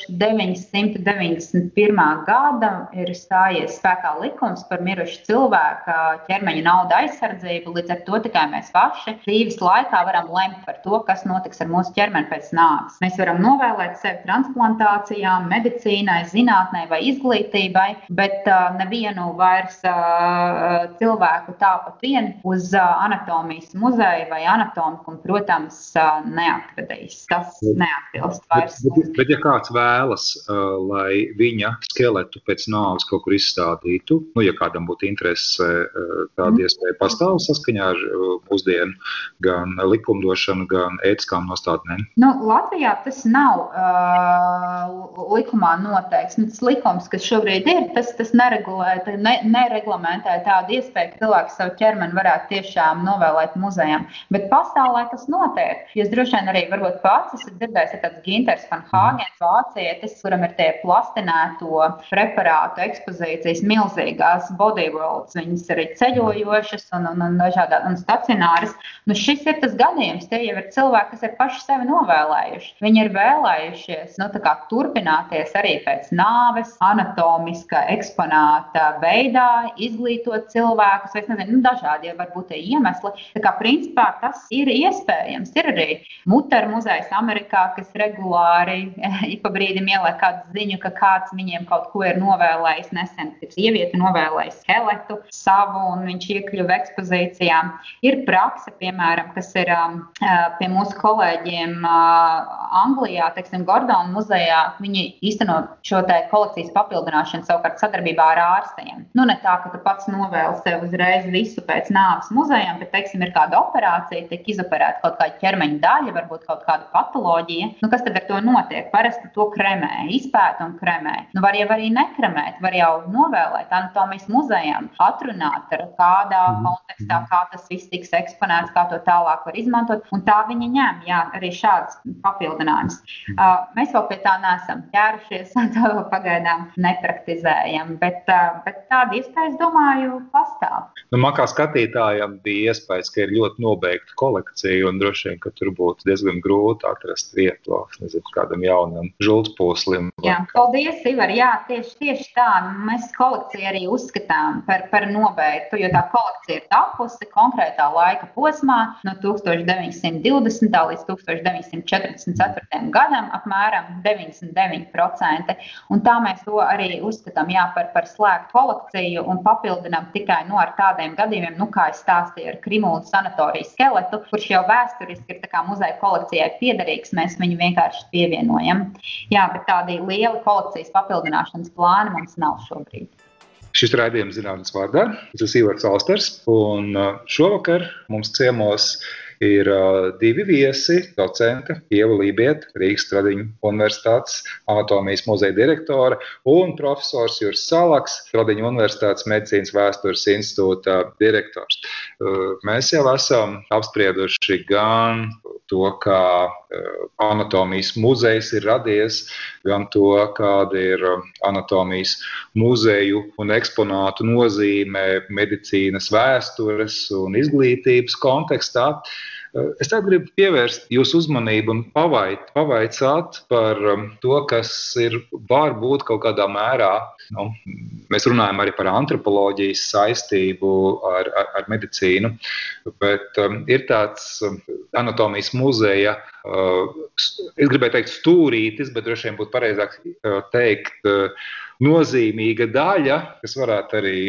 1991. gada ir stājies spēkā likums par mirušo tieši cilvēka ķermeņa nauda aizsardzību. Līdz ar to tikai mēs paši dzīves laikā varam lemt par to, kas notiks ar mūsu ķermeni pēc nāves. Mēs varam novēlēt sevi transplantācijām, medicīnai, zinātnē vai izglītībai, bet uh, nevienu vairs uh, cilvēku tāpat vien uz uh, anatomijas muzeju vai anatomiku, protams, neatvedīs. Tas neatbilst vairs. Bet, bet, bet ja kāds vēlas, lai viņa skeletu pēc nāves kaut kur izstādītu, nu, ja kādam būtu interese, tāda mm. iespēja pastāv saskaņā ar mūsdienu gan likumdošanu, gan ētiskām nostādnēm? Nu, Latvijā tas nav uh, likumā noteikts. Nu, tas likums, kas šobrīd ir, tas, tas neregulē, ne, nereglamentē tādu iespēju, ka cilvēks savu ķermeni varētu tiešām novēlēt muzejam. Bet pasaulē tas notiek. Jūs droši vien arī varbūt pats esat dzirdējis, ir tāds Ginters van Hāgens vācietis, kuram ir tie plastinēto preparātu ekspozīcijas milzīgās body Worlds, viņas arī ceļojošas un, un, un dažādas un stacionāras. Nu, šis ir tas gadījums. Tie jau ir cilvēki, kas ir paši sevi novēlējuši. Viņi ir vēlējušies nu, turpināties arī pēc nāves, anatomiskā, eksponāta veidā, izglītot cilvēkus, vai nezinu, nu, dažādi var būt tie iemesli. Tā kā principā tas ir iespējams. Ir arī muteru muzejs Amerikā, kas regulāri (laughs) ik pa brīdim ieliek kādu ziņu, ka kāds viņiem kaut ko ir novēlējis nesen, kad sieviete novēlējis skeletu savu, un viņš iekļuva ekspozīcijā. Ir praksa, piemēram, kas ir um, uh, pie mūsu kolēģiem uh, Anglijā, teiksim, Gordona muzejā. Viņi īsteno šo kolekcijas papildināšanu savukārt sadarbībā ar ārstiem. Nu, ne tā, ka tu pats novēli sev uzreiz visu pēc nāves muzejam, bet, teiksim, ir kāda operācija, tiek izoperēta kaut kāda ķermeņa daļa, varbūt kaut kāda patoloģija. Nu, kas tad ar to notiek? Parasti to kremē, izpēta un kremē. Nu, var jau arī nekremēt, var jau novēlēt anatomijas iespējams atrunāt, kādā mm. kontekstā, kā tas viss tiks eksponēts, kā to tālāk var izmantot. Un tā viņi ņem jā, arī šāds papildinājums. Mm. Uh, mēs vēl pie tā neesam ķērušies, to pagaidām nepraktizējam, bet, uh, bet tāda iespēja, es domāju, pastāv. Nu, man kā skatītājam bija iespējas, ka ir ļoti nobeigta kolekcija un droši vien, ka tur būtu diezgan grūti atrast vietu nezinu, kādam jaunam žultspūslim. Jā, paldies, Ivar. Jā, tieši, tieši tā. Mēs ko kolekciju arī uzskatām par, par nobeigtu, jo tā kolekcija ir tapusi konkrētā laika posmā no 1920. līdz 1944. gadam apmēram 99%. Un tā mēs to arī uzskatām jā, par, par slēgtu kolekciju un papildinām tikai no nu, ar tādiem gadījumiem, nu, kā es stāstīju ar Krimulu sanatorijas skeletu, kurš jau vēsturiski ir muzeja kolekcijai piederīgs. Mēs viņu vienkārši pievienojam. Jā, bet tādi lieli kolekcijas papildināšanas plāni mums nav šobrīd. Šis raidījums zinātnes vārdā. Tas ir Ivars Alsters, un uh, šovakar mums ciemos ir uh, divi viesi, docente Ieva Lībieta, Rīgas Tradiņu universitātes anatomijas muzeja direktore un profesors Juris Salaks, Tradiņu universitātes medicīnas vēstures institūta direktors. Uh, mēs jau esam apsprieduši gan to, kā uh, anatomijas muzejs ir radies, gan to, kāda ir anatomijas muzeju un eksponātu nozīme medicīnas vēstures un izglītības kontekstā. Eh, es tagad gribu pievērst jūsu uzmanību un pavait, pavaicāt par um, to, kas ir varbūt kaut kādā mērā. Nu, mēs runājam arī par antropoloģijas saistību ar, ar, ar medicīnu, bet um, ir tāds um, anatomijas muzeja, uh, es gribēju teikt, stūrītis, bet droši vien būtu pareizāk uh, teikt. Uh, nozīmīga daļa, kas varētu arī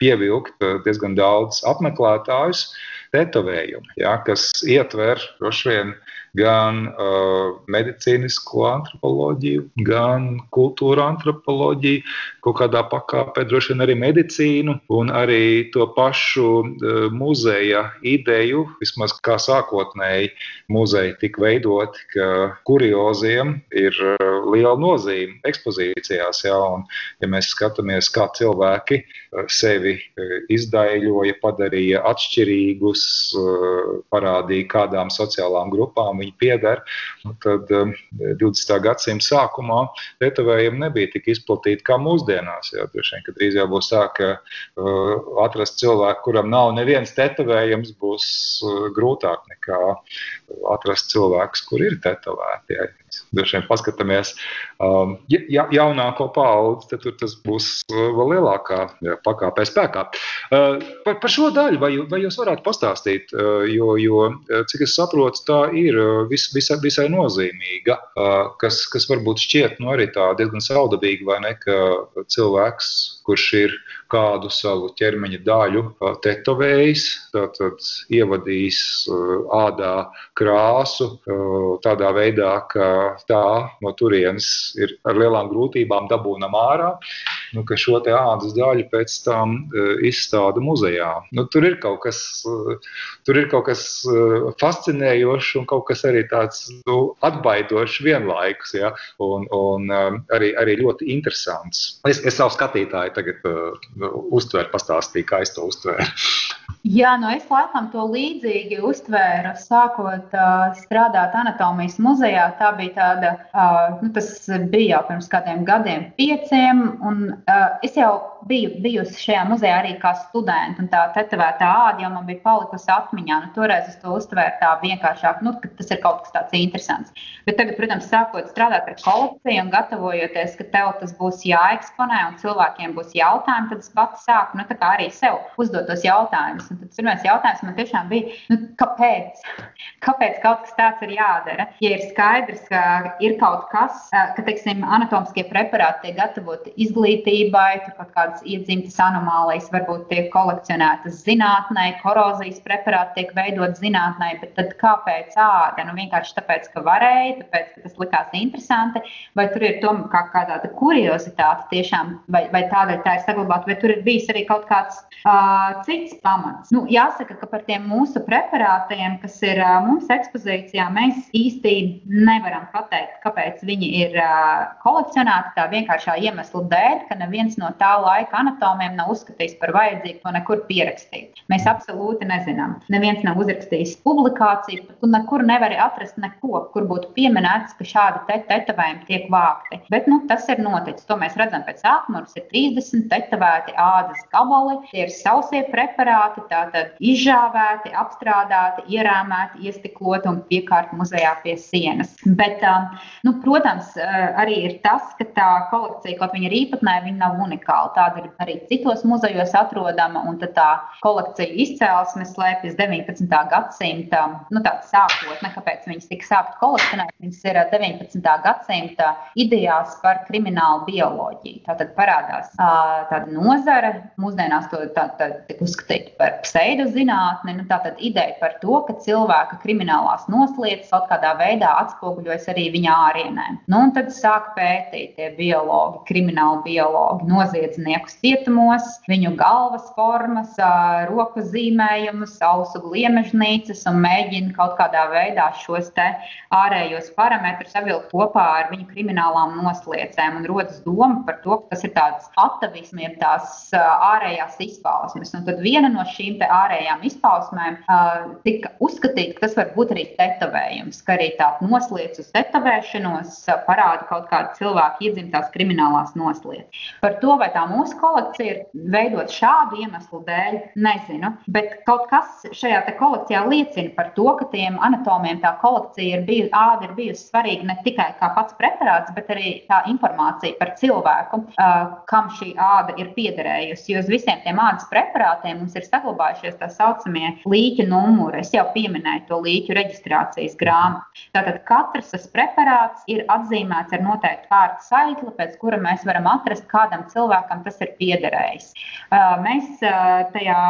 pievilkt uh, diezgan daudz apmeklētājus, tetovējumi, ja, kas ietver droši vien gan uh, medicīnisko antropoloģiju, gan kultūra antropoloģiju, kaut kādā pakāpē droši vien arī medicīnu un arī to pašu uh, muzeja ideju, vismaz kā sākotnēji muzeja tika veidoti, ka kurioziem ir uh, liela nozīme ekspozīcijās. Ja, un, ja mēs skatāmies, kā cilvēki uh, sevi uh, izdaiļoja, padarīja atšķirīgus, uh, parādīja kādām sociālām grupām viņi pieder. Nu, tad 20. Um, gadsimta sākumā tetovējumi nebija tik izplatīti kā mūsdienās. Jā, vien, kad drīz jau būs tā, ka uh, atrast cilvēku, kuram nav nevienas tetovējums, būs uh, grūtāk nekā atrast cilvēkus, kur ir tetovēti. Jā. Droši vien paskatāmies um, ja, jaunāko paudzi, tad tas būs uh, vēl lielākā jā, pakāpē spēkā. Uh, par, par šo daļu vai, vai jūs varētu pastāstīt, uh, jo, jo cik es saprotu, tā ir uh, vis, visai, visai nozīmīga, uh, kas, kas varbūt šķiet nu, arī diezgan saudabīga, vai ne, ka cilvēks, kurš ir kādu savu ķermeņa daļu tetovējis, tad ievadījis ādā krāsu tādā veidā, ka tā no turienes ir ar lielām grūtībām dabūnam ārā, nu, ka šo ādas daļu pēc tam izstāda muzejā. Nu, tur ir kas, tur ir kaut kas fascinējošs un kaut kas arī tāds nu, atbaidošs vienlaikus, ja? un, un arī, arī ļoti interesants. Es, es savu skatītāju tagad uztvēru, pastāstīju, kā es to uztvēru. Jā, nu es laikam to līdzīgi uztvēru, sākot uh, strādāt anatomijas muzejā. Tā bija tāda, uh, nu, tas bija jau pirms kādiem gadiem, pieciem, un uh, es jau biju bijusi šajā muzejā arī kā studenta, un tā tetovētā āda jau man bija palikusi atmiņā. Nu, toreiz es to uztvēru tā vienkāršāk, nu, ka tas ir kaut kas tāds interesants. Bet tagad, protams, sākot strādāt ar kolekciju un gatavojoties, ka tev tas būs jāeksponē un cilvēkiem būs jautājumi, tad es pats sāku nu, arī sev uzdot tos jautājumus. Un tad pirmais jautājums man tiešām bija, nu, kāpēc? (laughs) Kāpēc kaut kas tāds ir jādara? Ja ir skaidrs, ka ir kaut kas, ka, teiksim, anatomiskie preparāti tiek gatavoti izglītībai, tur kaut kādas iedzimtas anomālijas varbūt tiek kolekcionētas zinātnē, korozijas preparāti tiek veidot zinātnē, bet tad kāpēc āda? Nu, vienkārši tāpēc, ka varēja, tāpēc, ka tas likās interesanti, vai tur ir tomēr kā kāda kuriozitāte tiešām, vai, vai tādēļ tā ir saglabāta, vai tur ir bijis arī kaut kāds uh, cits pamats. Nu, jāsaka, ka par tiem mūsu preparātiem, kas ir uh, mums ekspozīcijā, mēs īsti nevaram pateikt, kāpēc viņi ir uh, kolekcionēti tā vienkāršā iemesla dēļ, ka neviens no tā laika anatomiem nav uzskatījis par vajadzīgu to nekur pierakstīt. Mēs absolūti nezinām. Neviens nav uzrakstījis publikāciju, tu nekur nevari atrast neko, kur būtu pieminēts, ka šādi te tetovējumi tiek vākti. Bet nu, tas ir noticis. To mēs redzam pēc. Mums ir 30 tetovēti ādas gabali, tie ir sausie preparāti, tātad izžāvēti, apstrādāti, ierāmēti, iestikloti un piekārti muzejā pie sienas. Bet, nu, protams, arī ir tas, ka tā kolekcija, kaut viņa ir īpatnēja, viņa nav unikāla. Tā tāda ir arī citos muzejos atrodama, tā kolekcija izcēlesme slēpjas 19. gadsimta, nu tāds sākotne, kāpēc viņas tika sākt kolekcionēt, viņas ir 19. gadsimta idejās par kriminālu bioloģiju. Tātad parādās tāda nozara, mūsdienās to tā, tā, tiek uzskatīt par pseidozinātni, nu, tātad ideja par to, ka cilvēka kriminālās noslietas kaut kādā veidā atspoguļojas arī viņa ārienē. Nu, un tad sāk pētīt tie biologi, krimināli biologi, noziedzniekus cietumos, viņu galvas formas, roku zīmējumus, ausu gliemežnīcas un mēģina kaut kādā veidā šos ārējos parametrus savilkt kopā ar viņu kriminālām nosliecēm. Un rodas doma par to, ka tas ir tāds atavisms, jeb tās ārējās izpausmes. Un tad viena no šīm ārējām izpausmēm uh, tika uzskatīta, ka tas var būt arī tetovējums, ka arī tā noslēdz uz tetovēšanos parāda kaut kādu cilvēku iedzimtās kriminālās noslēdzes. Par to, vai tā mūsu kolekcija ir veidot šādu iemeslu dēļ, nezinu. Bet kaut kas šajā kolekcijā liecina par to, ka tiem anatomiem tā kolekcija ir bijusi, āda ir bijusi svarīga ne tikai kā pats preparāts, bet arī tā informācija par cilvēku, kam šī āda ir piederējusi. Jo uz visiem tiem ādas preparātiem mums ir saglabājušies tā saucamie līķa numuri. Es jau pieminēju to līķu reģistrācijas grāmatu. Tātad katrs tas preparāts ir atzīmēts ar noteiktu vārdu saikli, pēc kura mēs varam atrast, kādam cilvēkam tas ir piederējis. Mēs tajā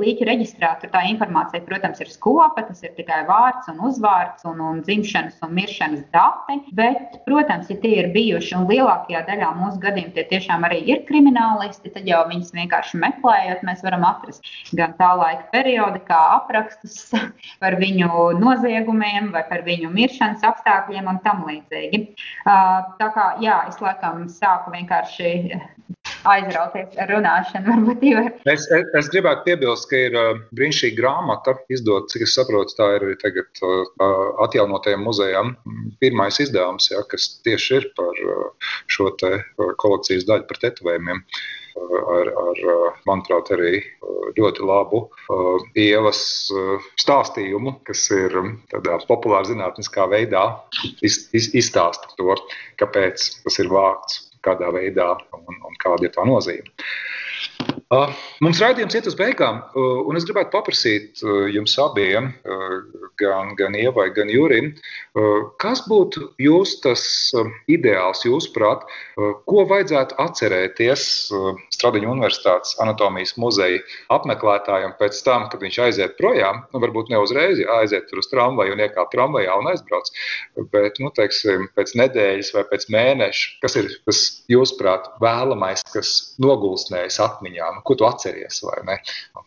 līķa reģistrā tur tā informācija, protams, ir skopa, tas ir tikai vārds un uzvārds un, un dzimšanas un miršanas dati, bet, protams, ja tie ir bijuši un lielākajā daļā mūsu gadījumā tie tiešām arī ir kriminālisti, tad jau viņus vienkārši meklējot, mēs varam atrast gan tā laika periodu, kā aprakstus (laughs) par viņu noziegumiem vai par viņu miršanas apstākļiem un tam līdzīgi. Tā kā jā, es laikam sāku vienkārši aizrauties ar runāšanu. Es, es, es gribētu piebilst, ka ir brīnišķīga grāmata izdota, cik es saprotu, tā ir arī tagad atjaunotajam muzejam. Pirmais izdevums, ja, kas tieši ir par šo kolekcijas daļu, par tetovējumiem ar, ar manuprāt, arī ļoti labu ievas stāstījumu, kas ir tādā populāra zinātniskā veidā iz, iz, izstāsta to, kāpēc tas ir vākts, kādā veidā un, un kāda ir tā nozīme. Mums raidījums iet uz beigām, un es gribētu paprasīt jums abiem, gan, gan Ievai, gan Jurim, kas būtu jūs tas ideāls, jūsuprāt, ko vajadzētu atcerēties Stradiņu Universitātes anatomijas muzeja apmeklētājiem pēc tam, kad viņš aiziet projām, nu, varbūt ne uzreiz aiziet tur uz tramvaju un iekāpt tramvajā un aizbrauc, bet, nu, teiksim, pēc nedēļas vai pēc mēneša, kas ir tas, jūsuprāt, vēlamais, kas nogulsnējas atmiņā? Ko tu atceries?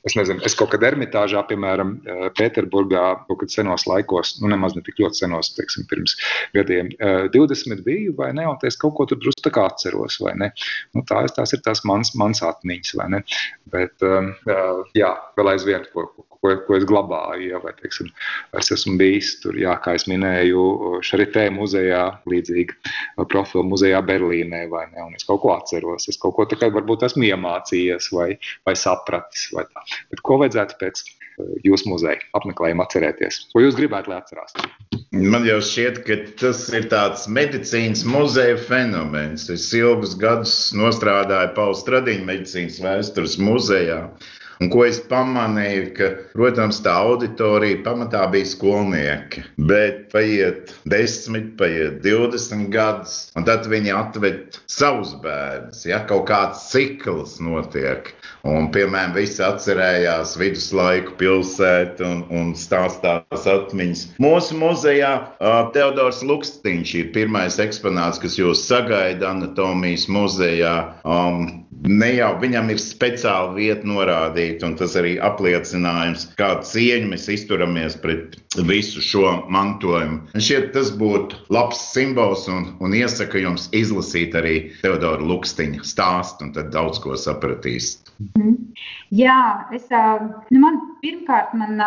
Es nezinu, es kaut kad Ermitāžā, piemēram, eh, Pēterburgā, kaut kad senos laikos, nu nemaz ne tik ļoti senos, teiksim, pirms gadiem, 20 eh, biju, vai ne? Un es kaut ko tur drusku tā kā atceros, ne? Nu, tās, tās ir tās mans, mans atmiņas, vai ne? Bet, ehm, eh, jā, vēl aizvien, ko, ko, ko es glabāju. Ja, vai, teiksim, es esmu bijis tur, jā, kā jau minēju, Šaritē muzejā, līdzīgi profilu muzejā Berlīnē, vai ne? Un es kaut ko atceros, es kaut ko tādu varbūt esmu iemācījies vai, vai sapratis. Vai tā. Bet ko vajadzētu pēc eh, jūsu muzeja apmeklējuma atcerēties? Ko jūs gribētu, lai atcerās? Man jau šķiet, ka tas ir tāds medicīnas muzeja fenomens. Es ilgus gadus strādāju Pauls Stradiņa medicīnas vēstures muzejā. Un ko es pamanīju, ka, protams, tā auditorija pamatā bija skolnieki. Bet paiet 10, paiet 20 gadus, un tad viņi atved savus bērnus. Ja kaut kāds cikls notiek. Un, piemēram, visi atcerējās viduslaiku pilsētu un, un stāstās atmiņas. Mūsu muzejā uh, Teodors Lukstiņš ir pirmais eksponāts, kas jūs sagaida anatomijas muzejā. Um, Ne jau viņam ir speciāla vieta norādīta, un tas arī apliecinājums, kādu cieņu mēs izturamies pret visu šo mantojumu. Man šķiet, tas būtu labs simbols un, un iesaka jums izlasīt arī Teodora Lukstiņa stāstu, un tad daudz ko sapratīs. Mm. Jā, es, nu man pirmkārt, man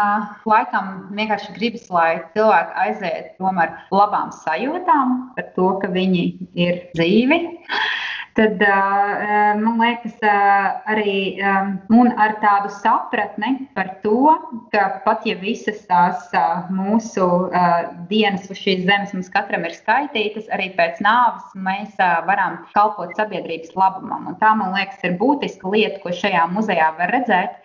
laikam vienkārši gribas, lai cilvēki aiziet prom ar labām sajūtām par to, ka viņi ir dzīvi tad man liekas, arī ar tādu sapratni par to, ka pat ja visas tās mūsu dienas uz šīs zemes mums katram ir skaitītas, arī pēc nāves mēs varam kalpot sabiedrības labumam. Un tā, man liekas, ir būtiska lieta, ko šajā muzejā var redzēt,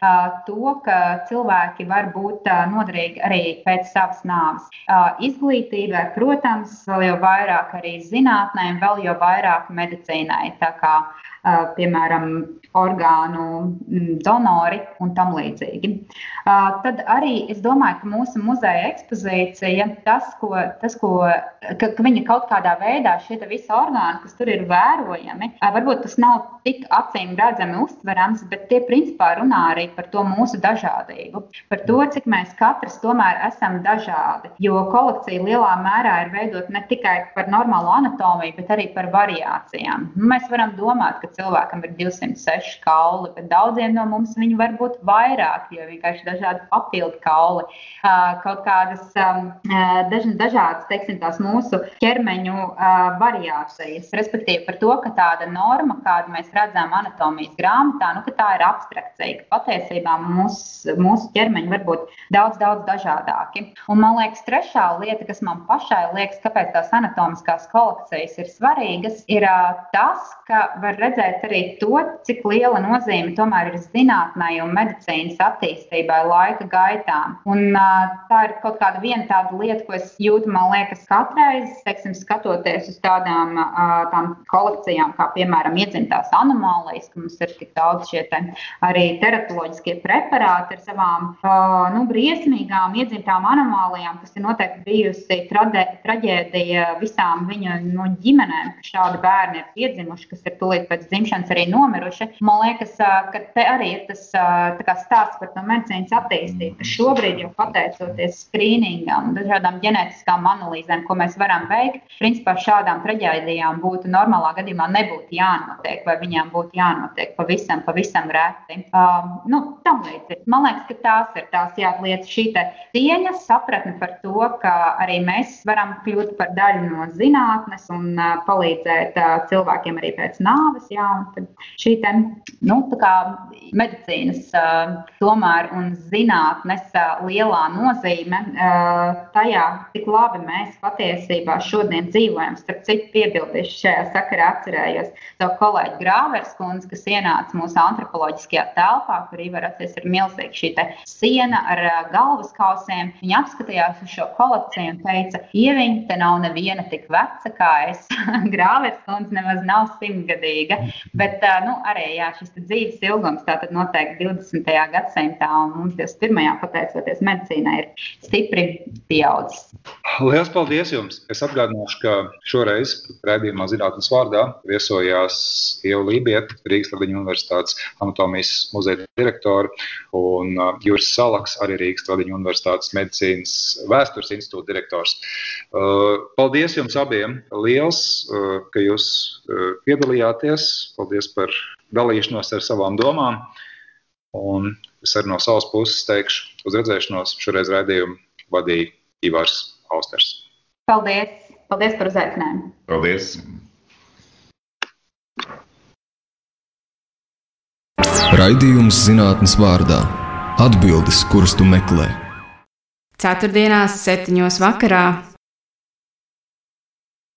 to, ka cilvēki var būt noderīgi arī pēc savas nāves. Izglītībai, protams, vēl jau vairāk arī zinātnē, vēl jau vairāk medicīnai. Tā kā piemēram, orgānu donori un tam līdzīgi. Tad arī es domāju, ka mūsu muzeja ekspozīcija, tas, ko, tas, ko, ka, ka viņa kaut kādā veidā šie visi orgāni, kas tur ir vērojami, varbūt tas nav tik acīm redzami uztverams, bet tie principā runā arī par to mūsu dažādību, par to, cik mēs katrs tomēr esam dažādi. Jo kolekcija lielā mērā ir veidota ne tikai par normālu anatomiju, bet arī par variācijām. Mēs varam domāt, ka cilvēkam ir 206 kauli, bet daudziem no mums viņi var būt vairāk, jo vienkārši dažādi papildu kauli, kaut kādas daž, dažādas, teiksim, tās mūsu ķermeņu variācijas. Respektīvi par to, ka tāda norma, kādu mēs redzam anatomijas grāmatā, nu, tā ir abstrakcija, ka patiesībā mūs, mūsu ķermeņi var būt daudz, daudz dažādāki. Un man liekas, trešā lieta, kas man pašai liekas, kāpēc tās anatomiskās kolekcijas ir svarīgas, ir tas, ka var redzēt redzēt arī to, cik liela nozīme tomēr ir zinātnē un medicīnas attīstībai laika gaitā. Un, tā ir kaut kāda viena tāda lieta, ko es jūtu, man liekas, katreiz, teiksim, skatoties uz tādām tām kolekcijām, kā piemēram iedzimtās anomālijas, ka mums ir tik daudz šie te arī teratoloģiskie preparāti ar savām nu, briesmīgām iedzimtām anomālijām, kas ir noteikti bijusi trade, traģēdija visām viņa no nu, ģimenēm, ka šādi bērni ir piedzimuši, kas ir tūlīt pēc dzimšanas arī nomiruši. Man liekas, ka te arī ir tas stāsts par to medicīnas attīstību, ka šobrīd jau pateicoties skrīningam, dažādām ģenētiskām analīzēm, ko mēs varam veikt, principā šādām traģēdijām būtu normālā gadījumā nebūtu jānotiek, vai viņām būtu jānotiek pavisam, pavisam reti. Um, nu, tam līdzīgi. Man liekas, ka tās ir tās jā, lietas, šī cieņa, sapratne par to, ka arī mēs varam kļūt par daļu no zinātnes un uh, palīdzēt uh, cilvēkiem arī pēc nāves. Jā, šī te, nu, medicīnas tomēr un zinātnes lielā nozīme tajā, cik labi mēs patiesībā šodien dzīvojam. Starp citu, piebildīšu šajā sakarā atcerējos savu kolēģi Grāvers kundzi, kas ienāca mūsu antropoloģiskajā telpā, kur ievaroties ir milzīga šī siena ar galvas kausiem. Viņa apskatījās uz šo kolekciju un teica, ieviņ, te nav neviena tik veca kā es. (laughs) Grāvers kundze nemaz nav simtgadīga. Bet nu, arī jā, šis dzīves ilgums tātad noteikti 20. gadsimtā un mums 21. pateicoties medicīnai ir stipri pieaudzis. Lielas paldies jums! Es atgādināšu, ka šoreiz raidījumā zinātnes vārdā viesojās Ieva Lībieta, Rīgas Tradiņu universitātes anatomijas muzeja direktora un Juris Salaks, arī Rīgas Tradiņu universitātes medicīnas vēstures institūta direktors. Paldies jums abiem! Liels, ka jūs piedalījāties! Paldies par dalīšanos ar savām domām. Un es arī no savas puses teikšu, uz redzēšanos šoreiz raidījumu vadīja Ivars Austers. Paldies! Paldies par uzaicinājumu! Paldies! Raidījums zinātnes vārdā - atbildes, kuras tu meklē. Ceturtdienās, septiņos vakarā